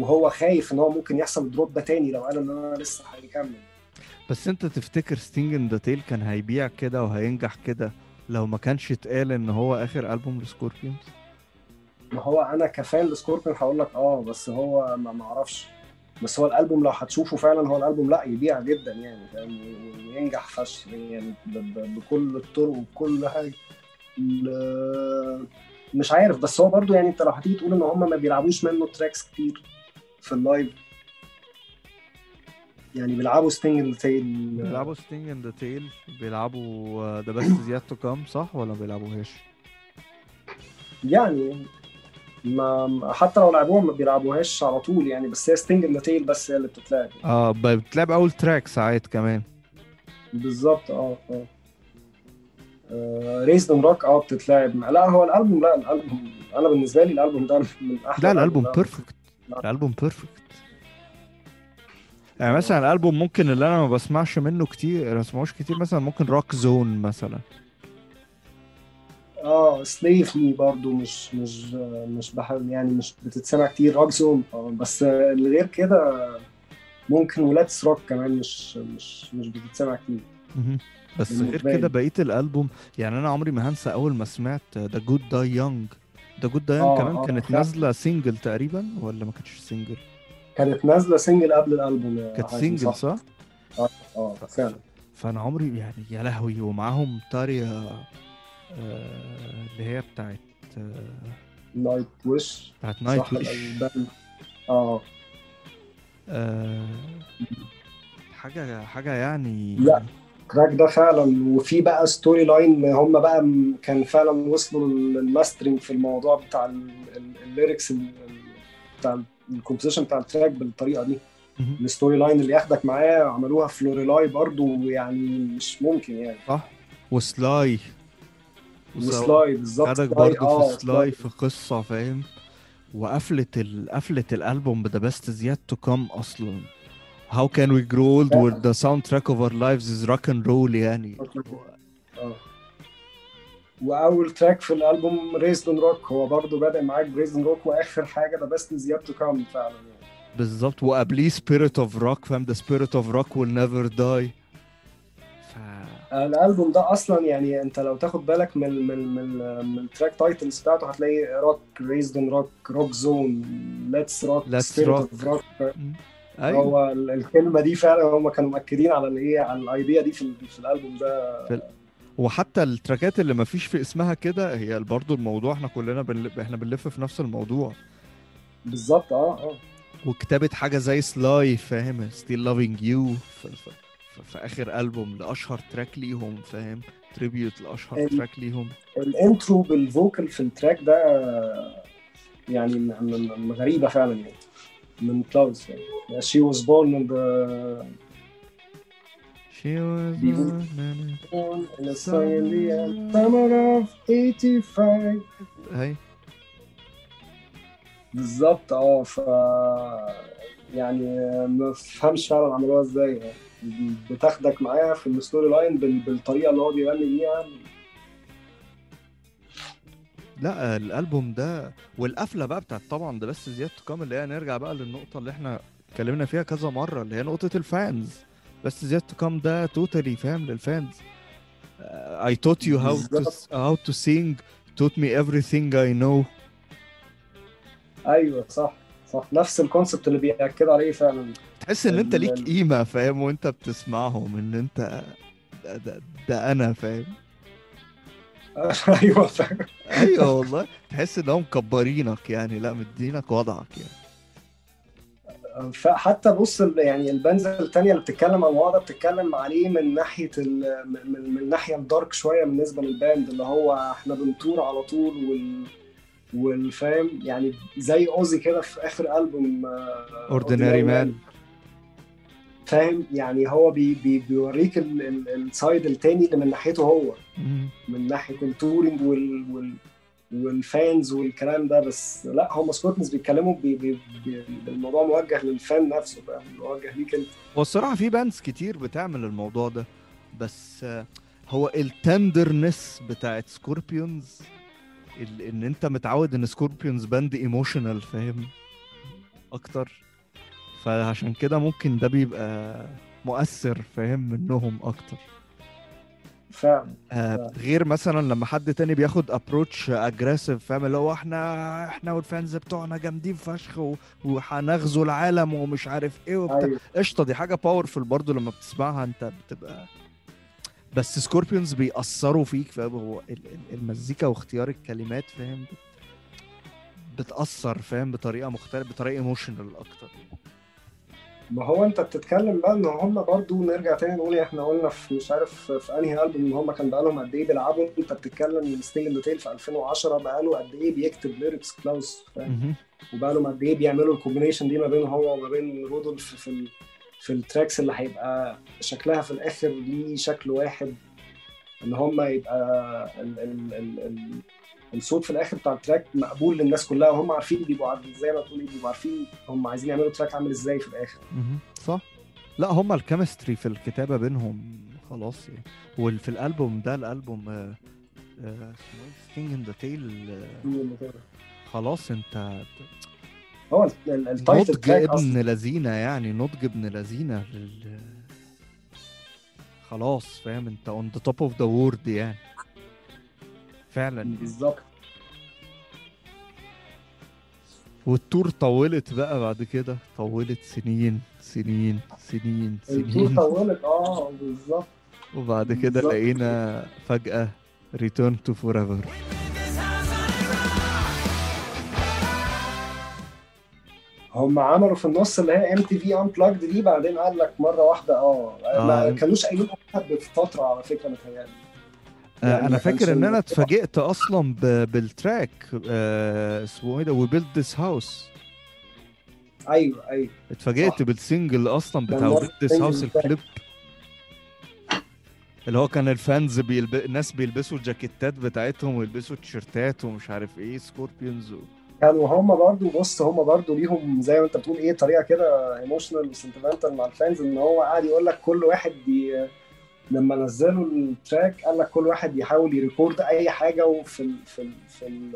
وهو خايف إن هو ممكن يحصل drop ده تاني لو قال إن أنا لسه هيكمل. بس أنت تفتكر Sting in the Tail كان هيبيع كده وهينجح كده لو ما كانش اتقال إن هو آخر ألبوم ل Scorpions؟ ما هو أنا ك fan ل Scorpions هقول لك آه بس هو ما ما أعرفش. بس هو الألبوم لو هتشوفه فعلا هو الألبوم لأ يبيع جدا يعني فاهم؟ وينجح فشخ يعني بكل الطرق وبكل حاجة. مش عارف بس هو برضو يعني أنت لو هتيجي تقول إن هم ما بيلعبوش منه tracks كتير في ال live يعني بيلعبوا Sting in Tail بيلعبوا Sting in the Tail بيلعبوا The Best Is Yet to Come صح؟ ولا ما بيلعبوهاش؟ يعني ما حتى لو لعبوها ما بيلعبوهاش على طول يعني بس هي Sting in Tail بس هي اللي بتتلعب. آه ب- بتلعب أول track ساعات كمان. بالظبط آه آه. Raised on Rock آه بتتلعب. لا هو الألبوم لا الألبوم أنا بالنسبة لي الألبوم ده من أحلى لا الألبوم. perfect الألبوم perfect يعني مثلا الألبوم ممكن اللي أنا ما بسمعش منه كتير ما بسمعوش كتير مثلا ممكن Rock Zone مثلا. آه Slave Me برضو مش مش مش بحب يعني مش بتتسمع كتير Rock Zone آه بس غير كده ممكن و Let's Rock كمان مش مش مش بتتسمع كتير. بس غير كده. بقية الألبوم يعني أنا عمري ما هنسى أول ما سمعت The Good Die Young The Good Die Young آه، كمان آه، كانت. نازلة single تقريبا ولا ما كانتش single كانت نازلة single قبل الألبوم كانت single صح؟ آه فعلا. فأنا عمري يعني يا لهوي ومعاهم آه اللي هي بتاعت آه Nightwish بتاعت Nightwish الالبوم آه. آه حاجة حاجة يعني لا. ال track ده فعلا. وفي بقى story line هم بقى كان فعلا وصلوا لل mastering في الموضوع بتاع ال- ال- ال lyrics ال- ال- بتاع ال composition بتاع ال track بالطريقة دي. ال story line اللي ياخدك معاه عملوها في Lorelei برضو يعني مش ممكن يعني. صح. و Sly وس- و Sly بالظبط خدك برضه آه، في Sly في قصة فاهم؟ وقفلة ال... قفلة الألبوم ب The Best is yet to come أصلا. How can we grow old when the soundtrack of our lives is rock and roll يعني. آه. وأول track في الألبوم Raised on Rock هو برضو بادئ معاك ب Raised on Rock وآخر حاجة The Best Is Yet to Come فعلا يعني. بالظبط. وقبليه spirit of rock فاهم؟ The spirit of rock will never die. ف... الألبوم ده أصلا يعني أنت لو تاخد بالك من من من, من ال track titles بتاعته هتلاقي rock Raised on Rock Rock Zone Let's Rock rock. rock أيوه. هو ال- الكلمة دي فعلا هم كانوا مؤكدين على الايه على ال idea دي في, في الألبوم ده. وحتى التراكات اللي ما فيش في اسمها كده هي برضو الموضوع إحنا كلنا بنلف إحنا بنلف في نفس الموضوع. بالظبط آه آه. وكتابة حاجة زي Sly فاهم؟ Still Loving You في, في, في, آخر ألبوم لأشهر track ليهم فاهم؟ tribute لأشهر ال- track ليهم. ال intro بال vocal في ال track ده يعني م- م- م- غريبة فعلا يعني. من كلاوز يعني. She was born in the She was born in sunny summer of 85 هاي. بالظبط آه ف يعني ما فهمش فعلا عملوها إزاي يعني. بتاخدك معاها في الستوري لاين بال- بالطريقة اللي هو بيغني بيها. لا الألبوم ده والقفلة بقى بتاعت طبعا ده بس زيادة كام اللي هي نرجع بقى للنقطة اللي إحنا اتكلمنا فيها كذا مرة اللي هي نقطة الفانز بس زيادة كام ده توتالي فاهم للفانز I taught you how to how to sing. Taught me everything I know. أيوه صح صح. نفس ال concept اللي بيأكد عليه فعلا. تحس إن أنت ليك قيمة فاهم؟ وأنت بتسمعهم إن أنت ده, ده, ده أنا فاهم؟ <laughs> أيوه فعلا أيوه والله. تحس إن هم مكبرينك يعني. لأ مدينك وضعك يعني. فحتى بص يعني ال bands التانية اللي بتتكلم عن الموضوع ده بتتكلم عليه من ناحية ال- من, من- الناحية ال dark شوية بالنسبة لل band اللي هو إحنا بنطور على طول وال والفاهم يعني زي أوزي كده في آخر ألبوم آه، Ordinary Man. فاهم؟ يعني هو بي بي بيوريك ال- ال- ال side التاني اللي من ناحيته هو. من ناحية ال touring وال, وال وال fans والكلام ده بس. لا هم Scorpions بيتكلموا بي بي بي الموضوع موجه لل fan نفسه فاهم؟ موجه ليك انت. هو الصراحة في bands كتير بتعمل الموضوع ده بس هو ال tenderness بتاعت سكوربيونز إن أنت متعود إن سكوربيونز band emotional فاهم؟ أكتر. فعشان كده ممكن ده بيبقى مؤثر فاهم منهم أكتر. فعلا آه غير مثلا لما حد تاني بياخد approach aggressive فاهم اللي هو إحنا إحنا وال fans بتوعنا جامدين فشخ وهنغزو العالم ومش عارف إيه وبتاع. أيوه. قشطة دي حاجة powerful برضو لما بتسمعها أنت بتبقى <sniffs> بس سكوربيونز بيأثروا فيك فاهم هو ال- ال- المزيكا واختيار الكلمات فاهم بت- بتأثر فاهم بطريقة مختلفة بطريقة emotional أكتر. ما هو انت بتتكلم بقى ان هم برضو نرجع تاني نقول إحنا قلنا في مش عارف في انهي ألبوم إن هم كان بقالهم قد إيه بيلعبوا. انت بتتكلم ان Sting in Tail في 2010 بقاله قد إيه بيكتب lyrics كلاوس ماينه. وبقالهم قد إيه بيعملوا ال combination دي ما بين هو وما بين رودولف في ال... في ال tracks اللي هيبقى شكلها في الآخر ليه شكل واحد. إن هم يبقى ال... ال... ال... ال... الصوت في الآخر بتاع ال track مقبول للناس كلها وهم عارفين بيبقوا عارفين زي ما تقولي بيبقوا عارفين هم عايزين يعملوا track عامل إزاي في الآخر. صح. لا هما ال chemistry في الكتابة بينهم خلاص يعني. وفي الألبوم ده الألبوم آه، اسمه Sting in the Tail خلاص انت هو ال- ال- ال title نفسه ابن لذينة يعني نفسه ابن لذينة لل... خلاص فاهم؟ انت on the top of the world يعني. فعلا. بالظبط. وال tour طولت بقى بعد كده. طولت سنين سنين سنين ال tour سنين. طولت آه بالظبط. وبعد كده. لقينا فجأة return to forever. هم عملوا في النص اللي هي MTV Unplugged دي بعدين قال لك مرة واحدة آه ما آه. كانوش قايلين بفترة على فكرة متهيألي. يعني أنا ما فاكر إن أنا اتفاجئت أصلا. بال track آه اسمه إيه ده We Built This House أيوه أيوه اتفاجئت. بال single أصلا بتاع We Built ال single House. الكليب اللي هو كان ال fans بيلب... الناس بيلبسوا الجاكيتات بتاعتهم ويلبسوا تيشيرتات ومش عارف إيه سكوربيونز و... كانوا هم برضو بص هم برضو ليهم زي ما أنت بتقول إيه طريقة كده emotional و sentimental مع ال fans إن هو قاعد يقول لك كل واحد بي لما نزلوا ال track قال لك كل واحد يحاول ي record أي حاجة وفي ال في ال في ال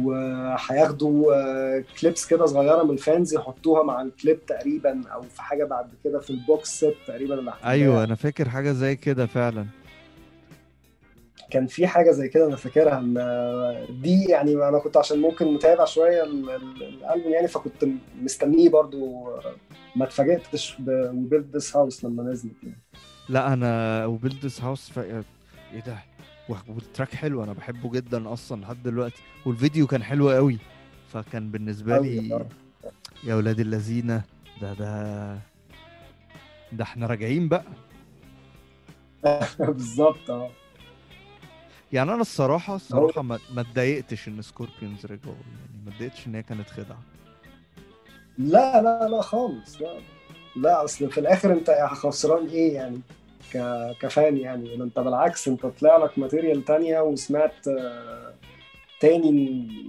وهياخدوا آه، clips كده صغيرة من ال fans يحطوها مع الكليب تقريبا أو في حاجة بعد كده في ال box set تقريبا اللي. أيوه أنا فاكر حاجة زي كده فعلا كان في حاجة زي كده أنا فاكرها إن دي يعني أنا كنت عشان ممكن متابع شوية ال- ال- الألبوم يعني فكنت مستنيه برضو ما اتفاجئتش ب Built This House لما نزلت يعني لا أنا و Built This House ف... إيه ده؟ وال track حلو أنا بحبه جدا أصلا لحد دلوقتي. والفيديو كان حلو قوي فكان بالنسبة لي. يا ولاد اللذينة ده ده ده إحنا راجعين بقى. <laughs> بالظبط آه. يعني أنا الصراحة الصراحة ما ما اتضايقتش إن سكوربيونز رجعوا يعني ما اتضايقتش إن هي كانت خدعة. لا لا لا خالص لا. لا أصل في الآخر أنت خسران إيه يعني؟ ك... ك fan يعني. أنت بالعكس أنت طلع لك material تانية وسمعت آه، تاني ال-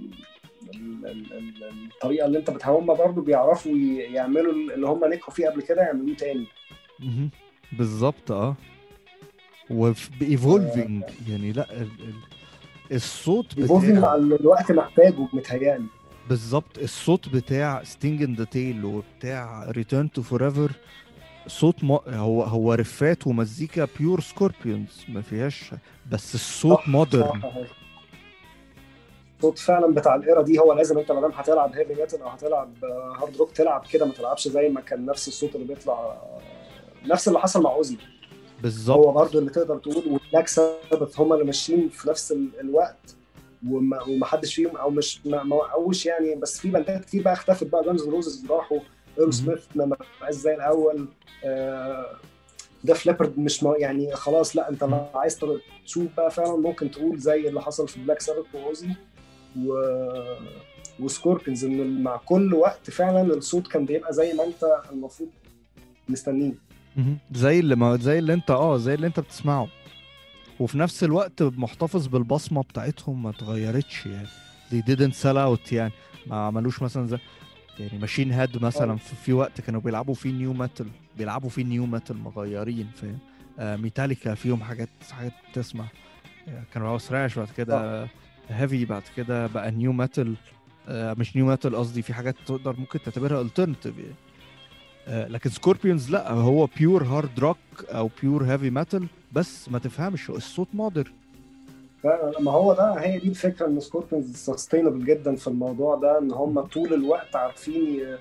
ال- ال- ال- الطريقة اللي أنت بتها هم برضه بيعرفوا يعملوا اللي هم نجحوا فيه قبل كده يعملوه تاني. بالظبط آه. وب evolving يعني لا ال... ال... الصوت بتاع مع الوقت محتاجه متهيألي. بالظبط الصوت بتاع Sting in the Tail وبتاع Return to Forever صوت م... هو هو riff ات ومزيكا pure سكوربيونز ما فيهاش بس الصوت صح، modern صح. الصوت فعلا بتاع ال era دي هو لازم أنت ما دام هتلعب heavy metal أو هتلعب hard rock تلعب كده ما تلعبش زي ما كان نفس الصوت اللي بيطلع نفس اللي حصل مع اوزي بالظبط هو برضو اللي تقدر تقول والبلاك سابث هم اللي ماشيين في نفس ال- الوقت. وما ومحدش فيهم أو مش ما ما وقعوش يعني. بس في band ات كتير بقى اختفت بقى. جانز روزز راحوا. ايرو سميث ما بقاش زي الأول. آه، ديف ليبارد مش ما يعني خلاص لا انت لو عايز تشوف بقى فعلا ممكن تقول زي اللي حصل في بلاك سابث واوزي و وسكوربينز إن مع كل وقت فعلا الصوت كان بيبقى زي ما انت المفروض مستنيه. زي اللي ما زي اللي انت آه زي اللي انت بتسمعه. وفي نفس الوقت محتفظ بالبصمة بتاعتهم ما اتغيرتش يعني. They didn't sell out يعني. ما عملوش مثلا زي يعني ماشين هيد مثلا آه. في, في وقت كانوا بيلعبوا فيه nu metal بيلعبوا فيه nu metal مغيرين فاهم؟ آه ميتاليكا فيهم حاجات حاجات تسمع. آه كانوا بقوا thrash بعد كده. heavy بعد كده بقى nu metal آه مش nu metal قصدي في حاجات تقدر ممكن تعتبرها alternative يعني. آه، لكن سكوربيونز لا هو pure hard rock أو pure heavy metal بس ما تفهمش الصوت modern ما هو ده هي دي الفكرة إن سكوربيونز sustainable جدا في الموضوع ده إن هم طول الوقت عارفين ي-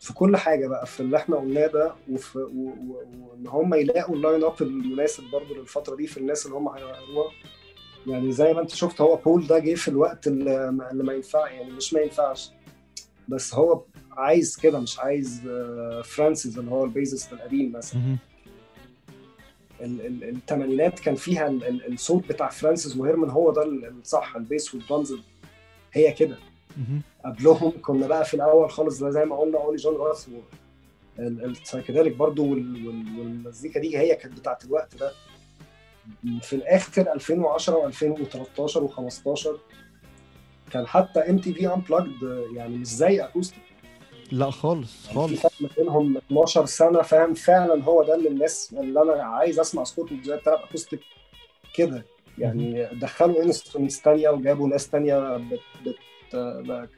في كل حاجة بقى في اللي إحنا قلناه ده وفي وإن هم يلاقوا ال lineup المناسب برضه للفترة دي في الناس اللي هم هيغيروها. يعني زي ما أنت شفت هو بول ده جه في الوقت اللي ما ينفع يعني مش ما ينفعش. بس هو عايز كده مش عايز آه، فرانسيس اللي هو ال bassist القديم مثلا الثمانينات كان فيها ال- ال- الصوت بتاع فرانسيس وهيرمان هو ده ال- الصح ال bass وال drums هي كده. قبلهم كنا بقى في الأول خالص زي ما قلنا أولي جون راث ال psychedelic برضو وال- وال- والمزيكا دي هي كانت بتاعت الوقت ده. في الآخر 2010 و2013 و15 كان حتى MTV Unplugged يعني مش زي Acoustica لا خالص يعني في خالص. فرق ما بينهم 12 سنة فاهم؟ فعلا هو ده اللي الناس اللي أنا عايز أسمع صوت زي بتاع Acoustica كده. يعني دخلوا instruments تانية وجابوا ناس تانية بت بت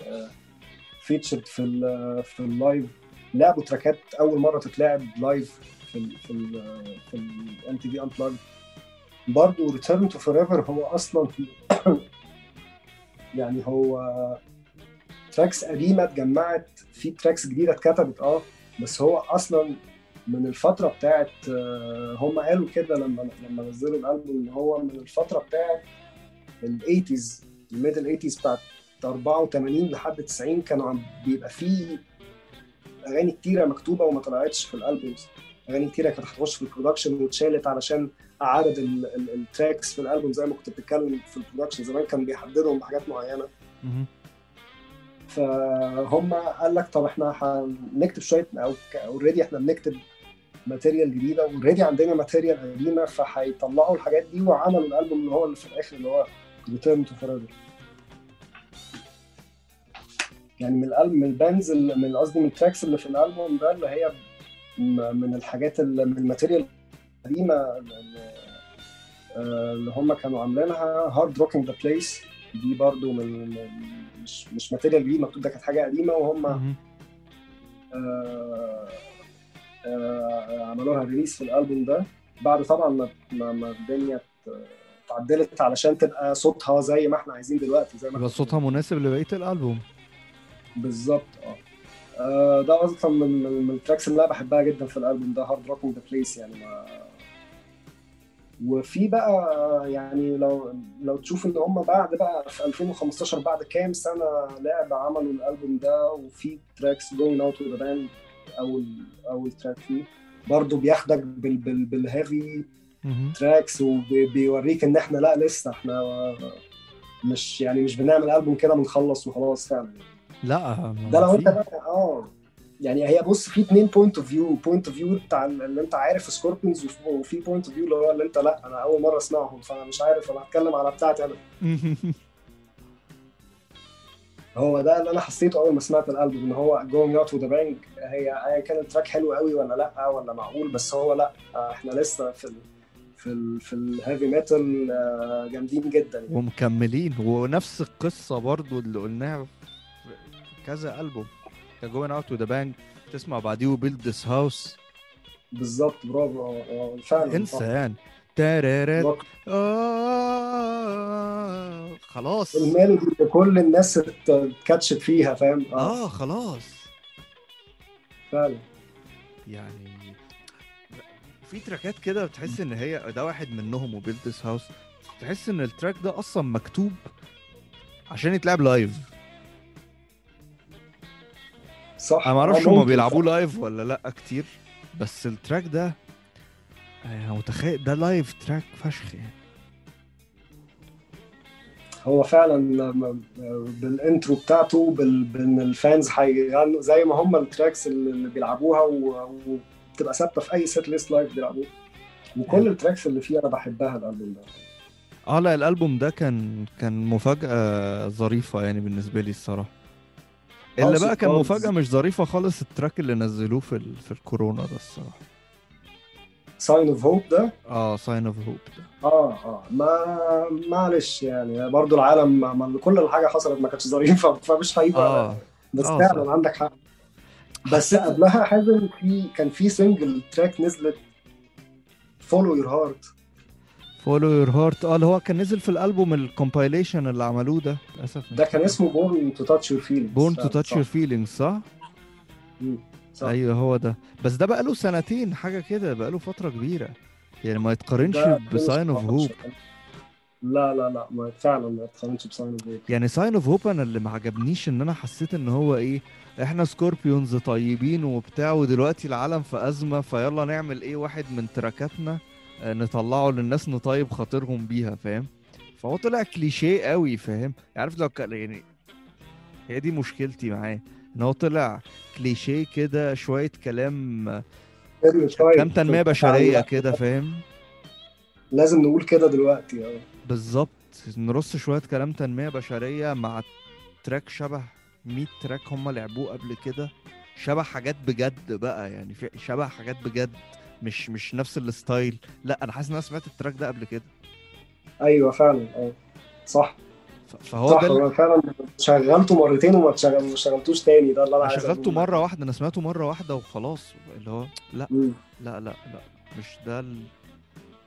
featured في ال في ال live لعبوا تراكات أول مرة تتلعب live في ال في ال في ال MTV Unplugged برضه Return to Forever هو أصلا يعني هو tracks قديمة اتجمعت في tracks جديدة اتكتبت آه بس هو أصلا من الفترة بتاعت آه، هم قالوا كده لما لما نزلوا الألبوم إن هو من الفترة بتاعت ال 80s ال middle 80s بتاعت 84 لحد 90 كانوا عم بيبقى فيه أغاني كتيرة مكتوبة وما طلعتش في ال albums. أغاني كتيرة كانت هتخش في ال production واتشالت علشان ال- ال tracks في الألبوم زي ما كنت بتتكلم في ال production زمان كان بيحددهم بحاجات معينة. فهم قال لك طب إحنا هنكتب شوية أو already إحنا بنكتب material جديدة already عندنا material قديمة فهيطلعوا الحاجات دي وعملوا الألبوم اللي هو اللي في الآخر اللي هو Return to Forever يعني من الالبوم من ال bands اللي- من قصدي من ال tracks اللي في الألبوم ده اللي هي من الحاجات اللي من ال material القديمه اللي آه، اللي هم كانوا عاملينها Hard Rockin' the Place دي برضو من مش مش material جديد مكتوب ده كانت حاجة قديمة وهم. آه، آه، عملوا لها release في الألبوم ده. بعد طبعا ما الدنيا اتعدلت علشان تبقى صوتها زي ما إحنا عايزين دلوقتي زي ما يبقى صوتها مناسب لبقية الألبوم. بالظبط آه. آه، ده أصلا من من من ال tracks اللي أنا بحبها جدا في الألبوم ده Hard Rock the Place يعني ما وفي بقى يعني لو لو تشوف ان هم بعد بقى في 2015 بعد كام سنة لعب عملوا الألبوم ده وفي tracks Going Out with a Bang أول أول track فيه. برضه بياخدك بال بال بال heavy. tracks وبيوريك إن إحنا لأ لسه إحنا مش يعني مش بنعمل ألبوم كده بنخلص وخلاص فعلا. لأ ده لو أنت بقى آه. يعني هي بص في اتنين point of view point of view بتاع اللي انت عارف سكوربيونز وفي point of view اللي هو اللي انت لا أنا أول مرة أسمعهم فأنا مش عارف أنا هتكلم على بتاعتي أنا. <laughs> هو ده اللي أنا حسيته أول ما سمعت الألبوم إن هو Going Out with a Bang هي هي كان ال track حلو قوي ولا لا؟ ولا معقول؟ بس هو لا إحنا لسه في ال في ال في ال heavy metal آه، جامدين جدا. يعني. ومكملين. ونفس القصة برضو اللي قلناها في كذا ألبوم. Going Out with a Bang تسمع بعديه We Built This House بالظبط برافو. آه، آه، فعلا. انسى. يعني تارارات. آه خلاص. ال melody اللي كل الناس ات- اتكاتشت فيها فاهم؟ آه. خلاص. فعلا. يعني في تراكات كده بتحس إن هي ده واحد منهم We Built This House تحس إن ال track ده أصلا مكتوب عشان يتلعب live صح؟ أنا ما أعرفش آه، ممكن. بيلعبوه live ولا لأ كتير بس ال track ده أنا متخيل ده live track فشخ يعني. هو فعلا بال intro بتاعته بإن ال fans هيغنوا زي ما هم ال tracks اللي بيلعبوها وبتبقى ثابتة في أي setlist live بيلعبوها وكل ال tracks اللي فيه أنا بحبها الالبوم ده. آه لا الالبوم ده كان كان مفاجأة ظريفة يعني بالنسبة لي الصراحة. اللي House of Cards بقى كان مفاجأة مش ظريفة خالص ال track اللي نزلوه في ال... في الكورونا ده الصراحة. Sign of Hope ده؟ آه Sign of Hope ده. آه آه ما معلش يعني برضو العالم ما كل الحاجة حصلت ما كانتش ظريفة <laughs> فمش هيبقى. آه بس آه، فعلا. عندك حق. بس قبلها حازم في كان في single track نزلت Follow Your Heart Follow Your Heart آه اللي هو كان نزل في الألبوم ال compilation اللي عملوه ده. للأسف ده كان اسمه Born to Touch Your Feelings Born to Touch Your Feelings صح؟ صح. أيوه هو ده. بس ده بقى له سنتين حاجة كده بقى له فترة كبيرة. يعني ما يتقارنش ب Sign of Hope 2017. لا لا لا ما فعلا ما تقارنش ب Sign of Hope يعني Sign of Hope أنا اللي ما عجبنيش إن أنا حسيت إن هو إيه إحنا سكوربيونز طيبين وبتاع ودلوقتي العالم في أزمة فيلا نعمل إيه واحد من تراكاتنا؟ نطلعه للناس نطيب خاطرهم بيها فاهم؟ فهو طلع كليشيه قوي فاهم؟ عارف لو كان يعني هي دي مشكلتي معاه إن هو طلع كليشيه كده شوية كلام آه، كلام تنمية بشرية كده فاهم؟ لازم نقول كده دلوقتي آه. بالظبط نرص شوية كلام تنمية بشرية مع تراك شبه 100 تراك هم لعبوه قبل كده شبه حاجات بجد بقى يعني شبه حاجات بجد. مش مش نفس ال style. لا أنا حاسس إن أنا سمعت ال track ده قبل كده. أيوه فعلا آه صح. فهو صح ده فعلا شغلته مرتين وما شغلتوش تاني ده اللي أنا عايز شغلته. مرة واحدة أنا سمعته مرة واحدة وخلاص. اللي هو لا. لا لا لا مش ده ال...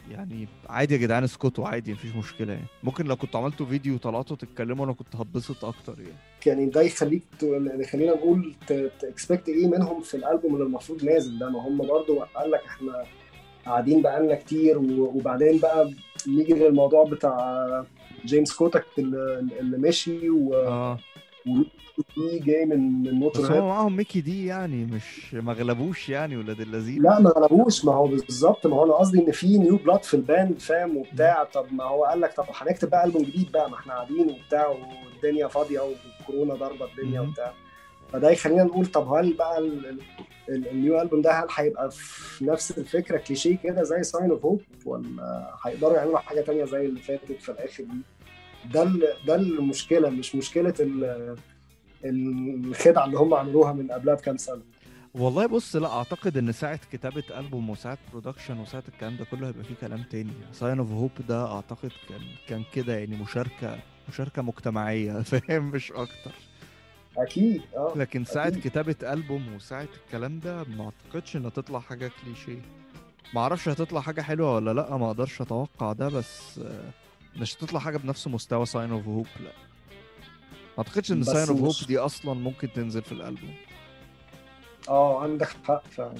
يعني عادي يا جدعان اسكتوا عادي مفيش مشكلة يعني. ممكن لو كنتوا عملتوا فيديو وطلعتوا تتكلموا أنا كنت هتبسط أكتر يعني. يعني ده يخليك ت- خلينا نقول تكسبكت إيه منهم في الألبوم اللي المفروض نازل ده؟ ما هم برضو قال لك إحنا قاعدين بقالنا كتير وبعدين بقى نيجي للموضوع بتاع James Kottak اللي, مشي و- آه. ودي جاي من من بس Motörhead معاهم Mikkey Dee يعني مش ما غلبوش يعني ولاد اللذين لا ما غلبوش. ما هو بالظبط ما هو أنا قصدي إن في new blood في ال band فاهم؟ وبتاع. طب ما هو قال لك طب هنكتب بقى ألبوم جديد بقى ما إحنا قاعدين وبتاع والدنيا فاضية والكورونا ضاربه الدنيا. وبتاع. فده يخلينا نقول طب هل بقى ال- ال- ال- ال new album ده هل هيبقى في نفس الفكرة كليشيه كده زي Sign of Hope ولا هيقدروا يعملوا حاجة تانية زي اللي فاتت في الآخر دي؟ ده ده المشكلة مش مشكلة الخدعة اللي هم عملوها من قبلها بكام سنة. والله بص لا أعتقد إن ساعة كتابة ألبوم وساعة production وساعة الكلام ده كله هيبقى فيه كلام تاني. Sign of Hope ده أعتقد كان كان كده يعني مشاركة مشاركة مجتمعية <laughs> فاهم؟ مش أكتر. أكيد آه لكن ساعة أكيد. كتابة ألبوم وساعة الكلام ده ما أعتقدش إن تطلع حاجة كليشيه. ما أعرفش هتطلع حاجة حلوة ولا لأ ما أقدرش أتوقع ده بس مش هتطلع حاجة بنفس مستوى Sign of Hope لأ. أعتقدش إن Sign of Hope دي أصلا ممكن تنزل في الألبوم. آه عندك حق فعلا.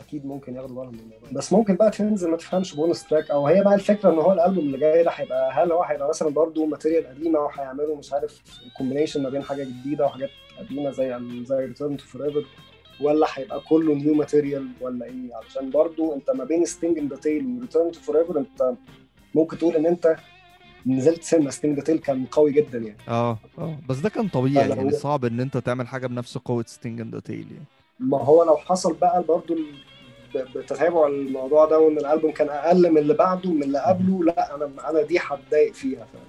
أكيد ممكن ياخدوا بالهم من الموضوع بس ممكن بقى تنزل ما تفهمش bonus track. أو هي بقى الفكرة إن هو الألبوم اللي جاي ده هيبقى هل هو هيبقى مثلا برضه material قديمة وهيعملوا مش عارف combination ما بين حاجة جديدة وحاجات قديمة زي زي Return to Forever ولا هيبقى كله new material ولا إيه؟ علشان برضه أنت ما بين Sting in the Tail و Return to Forever أنت ممكن تقول إن أنت نزلت سينما Sting the Tail كان قوي جدا يعني. آه آه بس ده كان طبيعي يعني صعب إن أنت تعمل حاجة بنفس قوة Sting Tail يعني. ما هو لو حصل بقى برضو ال- ب- بتتابع الموضوع ده وإن الألبوم كان أقل من اللي بعده من اللي قبله لا أنا أنا دي هتضايق فيها فاهم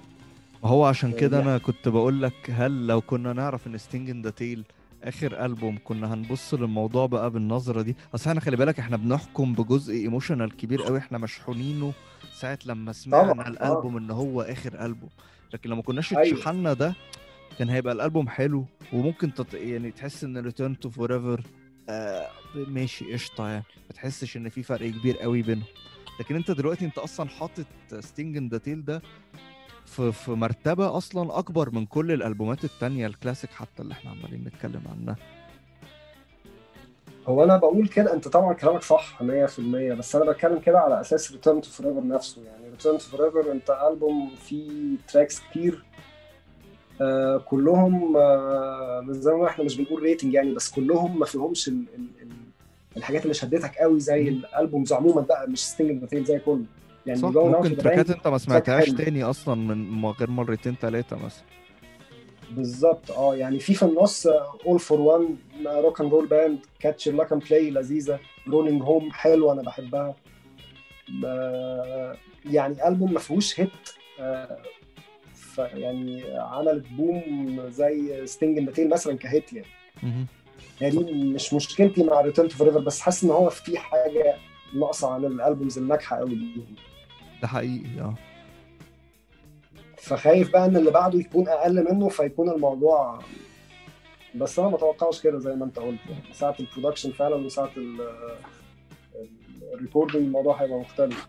هو عشان كده يعني- أنا كنت بقول لك هل لو كنا نعرف إن Sting in the Tail آخر ألبوم كنا هنبص للموضوع بقى بالنظرة دي؟ أصل إحنا خلي بالك إحنا بنحكم بجزء emotional كبير قوي إحنا مشحونينه ساعة لما سمعنا طبعاً، الألبوم إن هو آخر ألبوم. لكن لو ما كناش أيوة. اتشحنا ده كان هيبقى الألبوم حلو وممكن تط... يعني تحس إن Return to Forever ماشي قشطة يعني. ما تحسش إن في فرق كبير قوي بينهم. لكن أنت دلوقتي أنت أصلا حاطط Sting in the Tail ده في في مرتبة أصلا أكبر من كل الألبومات التانية الكلاسيك حتى اللي إحنا عمالين نتكلم عنها. هو أنا بقول كده أنت طبعا كلامك صح 100% بس أنا بتكلم كده على أساس Return to Forever نفسه. يعني Return to Forever أنت ألبوم فيه tracks كتير آه كلهم آه زي ما إحنا مش بنقول rating يعني بس كلهم ما فيهمش ال ال ال الحاجات اللي شدتك قوي زي ال albums عموما بقى مش Sting the زي كله. يعني صح ممكن تراكات أنت ما سمعتهاش. تاني أصلا من غير مرتين ثلاثة مثلا. بالظبط. آه يعني في في النص All for One Rock and Roll Band Catch Luck and Play لذيذة. Rollin' Home حلوة أنا بحبها. ب- يعني ألبوم ما فيهوش hit آه، يعني عملت boom زي Sting in Tail مثلا ك hit يعني. هي دي مش مشكلتي مع Return to Forever بس حاسس إن هو في حاجة ناقصة عن ال albums الناجحة قوي دي ده حقيقي آه. فخايف بقى إن اللي بعده يكون أقل منه فيكون الموضوع بس أنا ما اتوقعش كده زي ما أنت قلت يعني. ساعة ال production فعلا وساعة ال recording الموضوع هيبقى مختلف.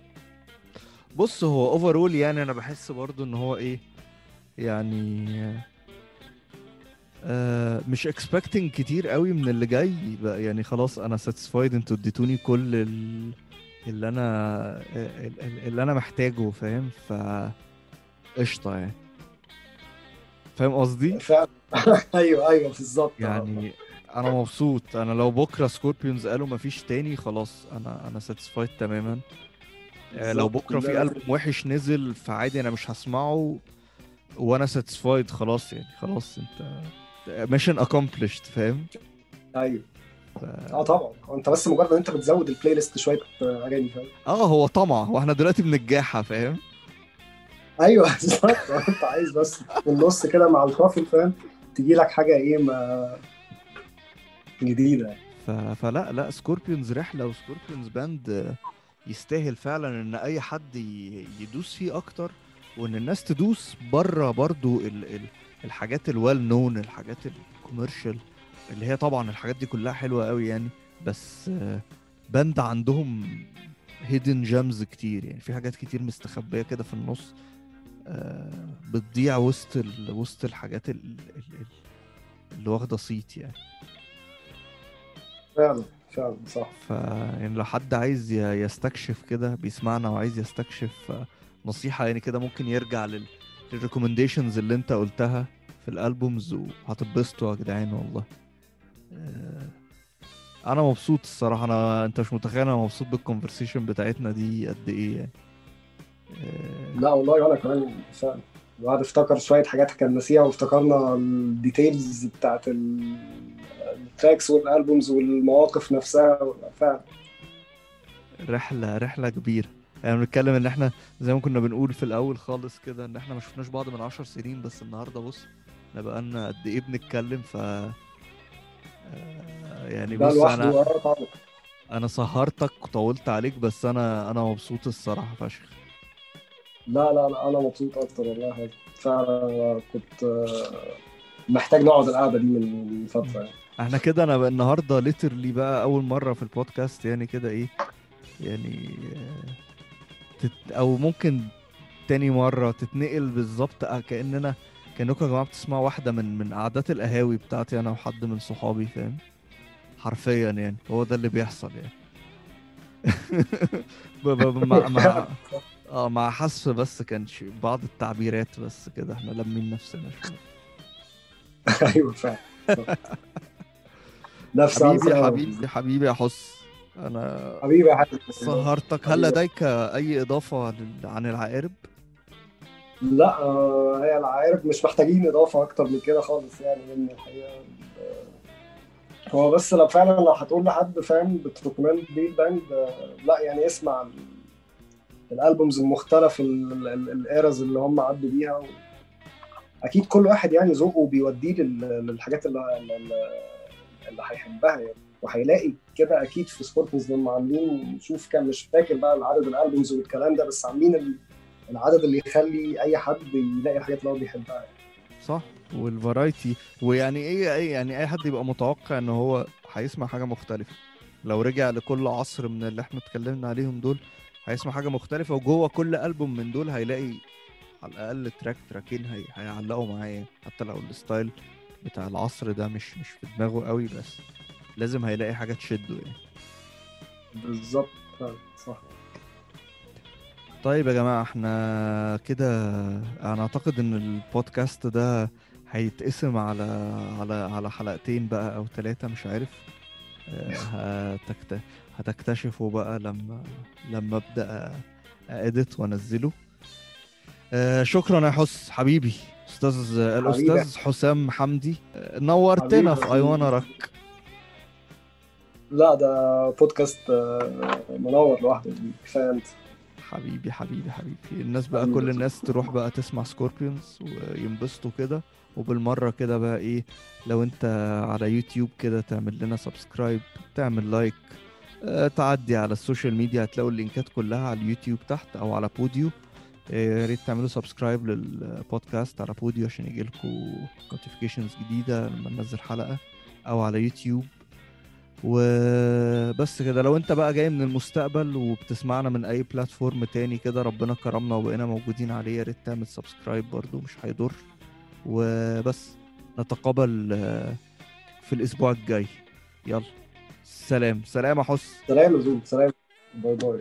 بص هو overall يعني أنا بحس برضو إن هو إيه يعني آه مش expecting كتير قوي من اللي جاي. بقى يعني خلاص أنا satisfied أنتوا اديتوني كل ال- اللي أنا ال- ال- اللي أنا محتاجه فاهم؟ ف قشطة يعني. فاهم قصدي؟ <laughs> أيوه أيوه بالظبط. يعني أنا مبسوط. أنا لو بكرة Scorpions قالوا مفيش تاني خلاص أنا أنا satisfied تماما. آه، لو. بكرة في لا، ألبوم وحش نزل فعادي أنا مش هسمعه وأنا satisfied خلاص يعني خلاص أنت mission accomplished فاهم؟ أيوه. ف... آه طبعا. أنت بس مجرد إن أنت بتزود ال playlist شوية أغاني فاهم؟ آه هو طمع. وإحنا دلوقتي بنجاحها فاهم؟ أيوه <laughs> بالظبط انت عايز بس في النص كده مع الكافي فاهم تجي لك حاجة إيه ما جديدة. ف... فلا لا Scorpions رحلة و Scorpions band يستاهل فعلا إن أي حد. يدوس فيه أكتر وإن الناس تدوس بره برضو ال... ال... الحاجات ال well known الحاجات ال commercial اللي هي طبعا الحاجات دي كلها حلوة قوي يعني بس band عندهم hidden gems كتير يعني في حاجات كتير مستخبية كده في النص بتضيع وسط ال... وسط الحاجات ال... ال... ال- اللي واخدة صيت يعني. فعلا فعلا صح. ف يعني لو حد عايز يستكشف كده بيسمعنا وعايز يستكشف آه، نصيحة يعني كده ممكن يرجع لل لل recommendations اللي انت قلتها في ال albums وهتتبسطوا يا جدعان والله. آه، أنا مبسوط الصراحة أنا أنت مش متخيل أنا مبسوط بال conversation بتاعتنا دي قد إيه يعني. آه، لا والله وأنا كمان فعلا الواحد افتكر شوية حاجات كان ناسيها وافتكرنا ال details بتاعت ال- ال tracks وال albums والمواقف نفسها. فعلا. رحلة رحلة كبيرة. يعني بنتكلم إن إحنا زي ما كنا بنقول في الأول خالص كده إن إحنا ما شفناش بعض من عشر سنين بس النهارده بص إحنا بقالنا قد إيه بنتكلم؟ ف آه، يعني بص أنا أنا سهرتك وطولت عليك بس أنا أنا مبسوط الصراحة فشخ. لا لا لا أنا مبسوط أكتر والله. فعلا كنت آه، محتاج نقعد القعدة دي من فترة يعني. إحنا كده أنا النهارده ليترلي بقى أول مرة في البودكاست يعني كده إيه يعني آه، تت أو ممكن تاني مرة تتنقل بالظبط آه، كأننا كأنكم يا جماعة بتسمعوا واحدة من من قعدات القهاوي بتاعتي أنا وحد من صحابي فاهم؟ حرفيا يعني هو ده اللي بيحصل يعني. <laughs> مع مع <laughs> آه مع حذف بس كان شي- بعض التعبيرات بس كده إحنا لمين نفسنا شوية. <laughs> أيوه فعلا. <laughs> نفس حبيبي أنسى- حبيبي حبيبي يا حس. أنا حبيبي يا سهرتك هل. لديك أي إضافة لل- عن العقارب؟ لا آه، هي العقارب مش محتاجين إضافة أكتر من كده خالص يعني لأن الحقيقة آه، هو بس لو فعلا لو هتقول لحد فاهم بت recommend بيه ال band آه، لا يعني اسمع ال albums المختلف ال eras اللي هم عدوا بيها. أكيد كل واحد يعني ذوقه بيوديه لل- للحاجات اللي اللي, هيحبها يعني وهيلاقي كده أكيد في Scorpions لما عاملين شوف كان مش فاكر بقى عدد ال albums والكلام ده بس عاملين ال- العدد اللي يخلي أي حد يلاقي الحاجات اللي هو بيحبها يعني. صح وال variety ويعني إيه إيه يعني أي حد يبقى متوقع إن هو هيسمع حاجة مختلفة لو رجع لكل عصر من اللي إحنا اتكلمنا عليهم دول هيسمع حاجة مختلفة وجوه كل ألبوم من دول هيلاقي على الأقل track تراكين هي... هيعلقوا معايا حتى لو ال style بتاع العصر ده مش مش في دماغه قوي بس لازم هيلاقي حاجة تشده يعني. بالظبط صح. طيب يا جماعة إحنا كده أنا أعتقد إن البودكاست ده هيتقسم على على على حلقتين بقى أو ثلاثة مش عارف. آه، هتكت... هتكتشفوا بقى لما لما أبدأ اديت وأنزله. آه، شكرا يا حس حبيبي. أستاذ الأستاذ حسام حمدي. نورتنا. في ايوانا رك لا ده بودكاست آه، منور لوحده. كفاية أنت. حبيبي حبيبي حبيبي. الناس بقى. كل الناس تروح بقى تسمع سكوربيونز وينبسطوا كده. وبالمرة كده بقى إيه لو أنت على يوتيوب كده تعمل لنا subscribe تعمل like آه، تعدي على ال social media هتلاقوا اللينكات كلها على اليوتيوب تحت أو على Podeo. آه، يا ريت تعملوا subscribe للبودكاست على Podeo عشان يجيلكوا notifications جديدة لما ننزل حلقة أو على يوتيوب. وبس كده لو أنت بقى جاي من المستقبل وبتسمعنا من أي platform تاني كده ربنا كرمنا وبقينا موجودين عليه يا ريت تعمل subscribe برضو مش هيضر. وبس نتقابل آه، في الأسبوع الجاي. يلا. سلام. سلام يا حس سلام يا زوم سلام. bye bye.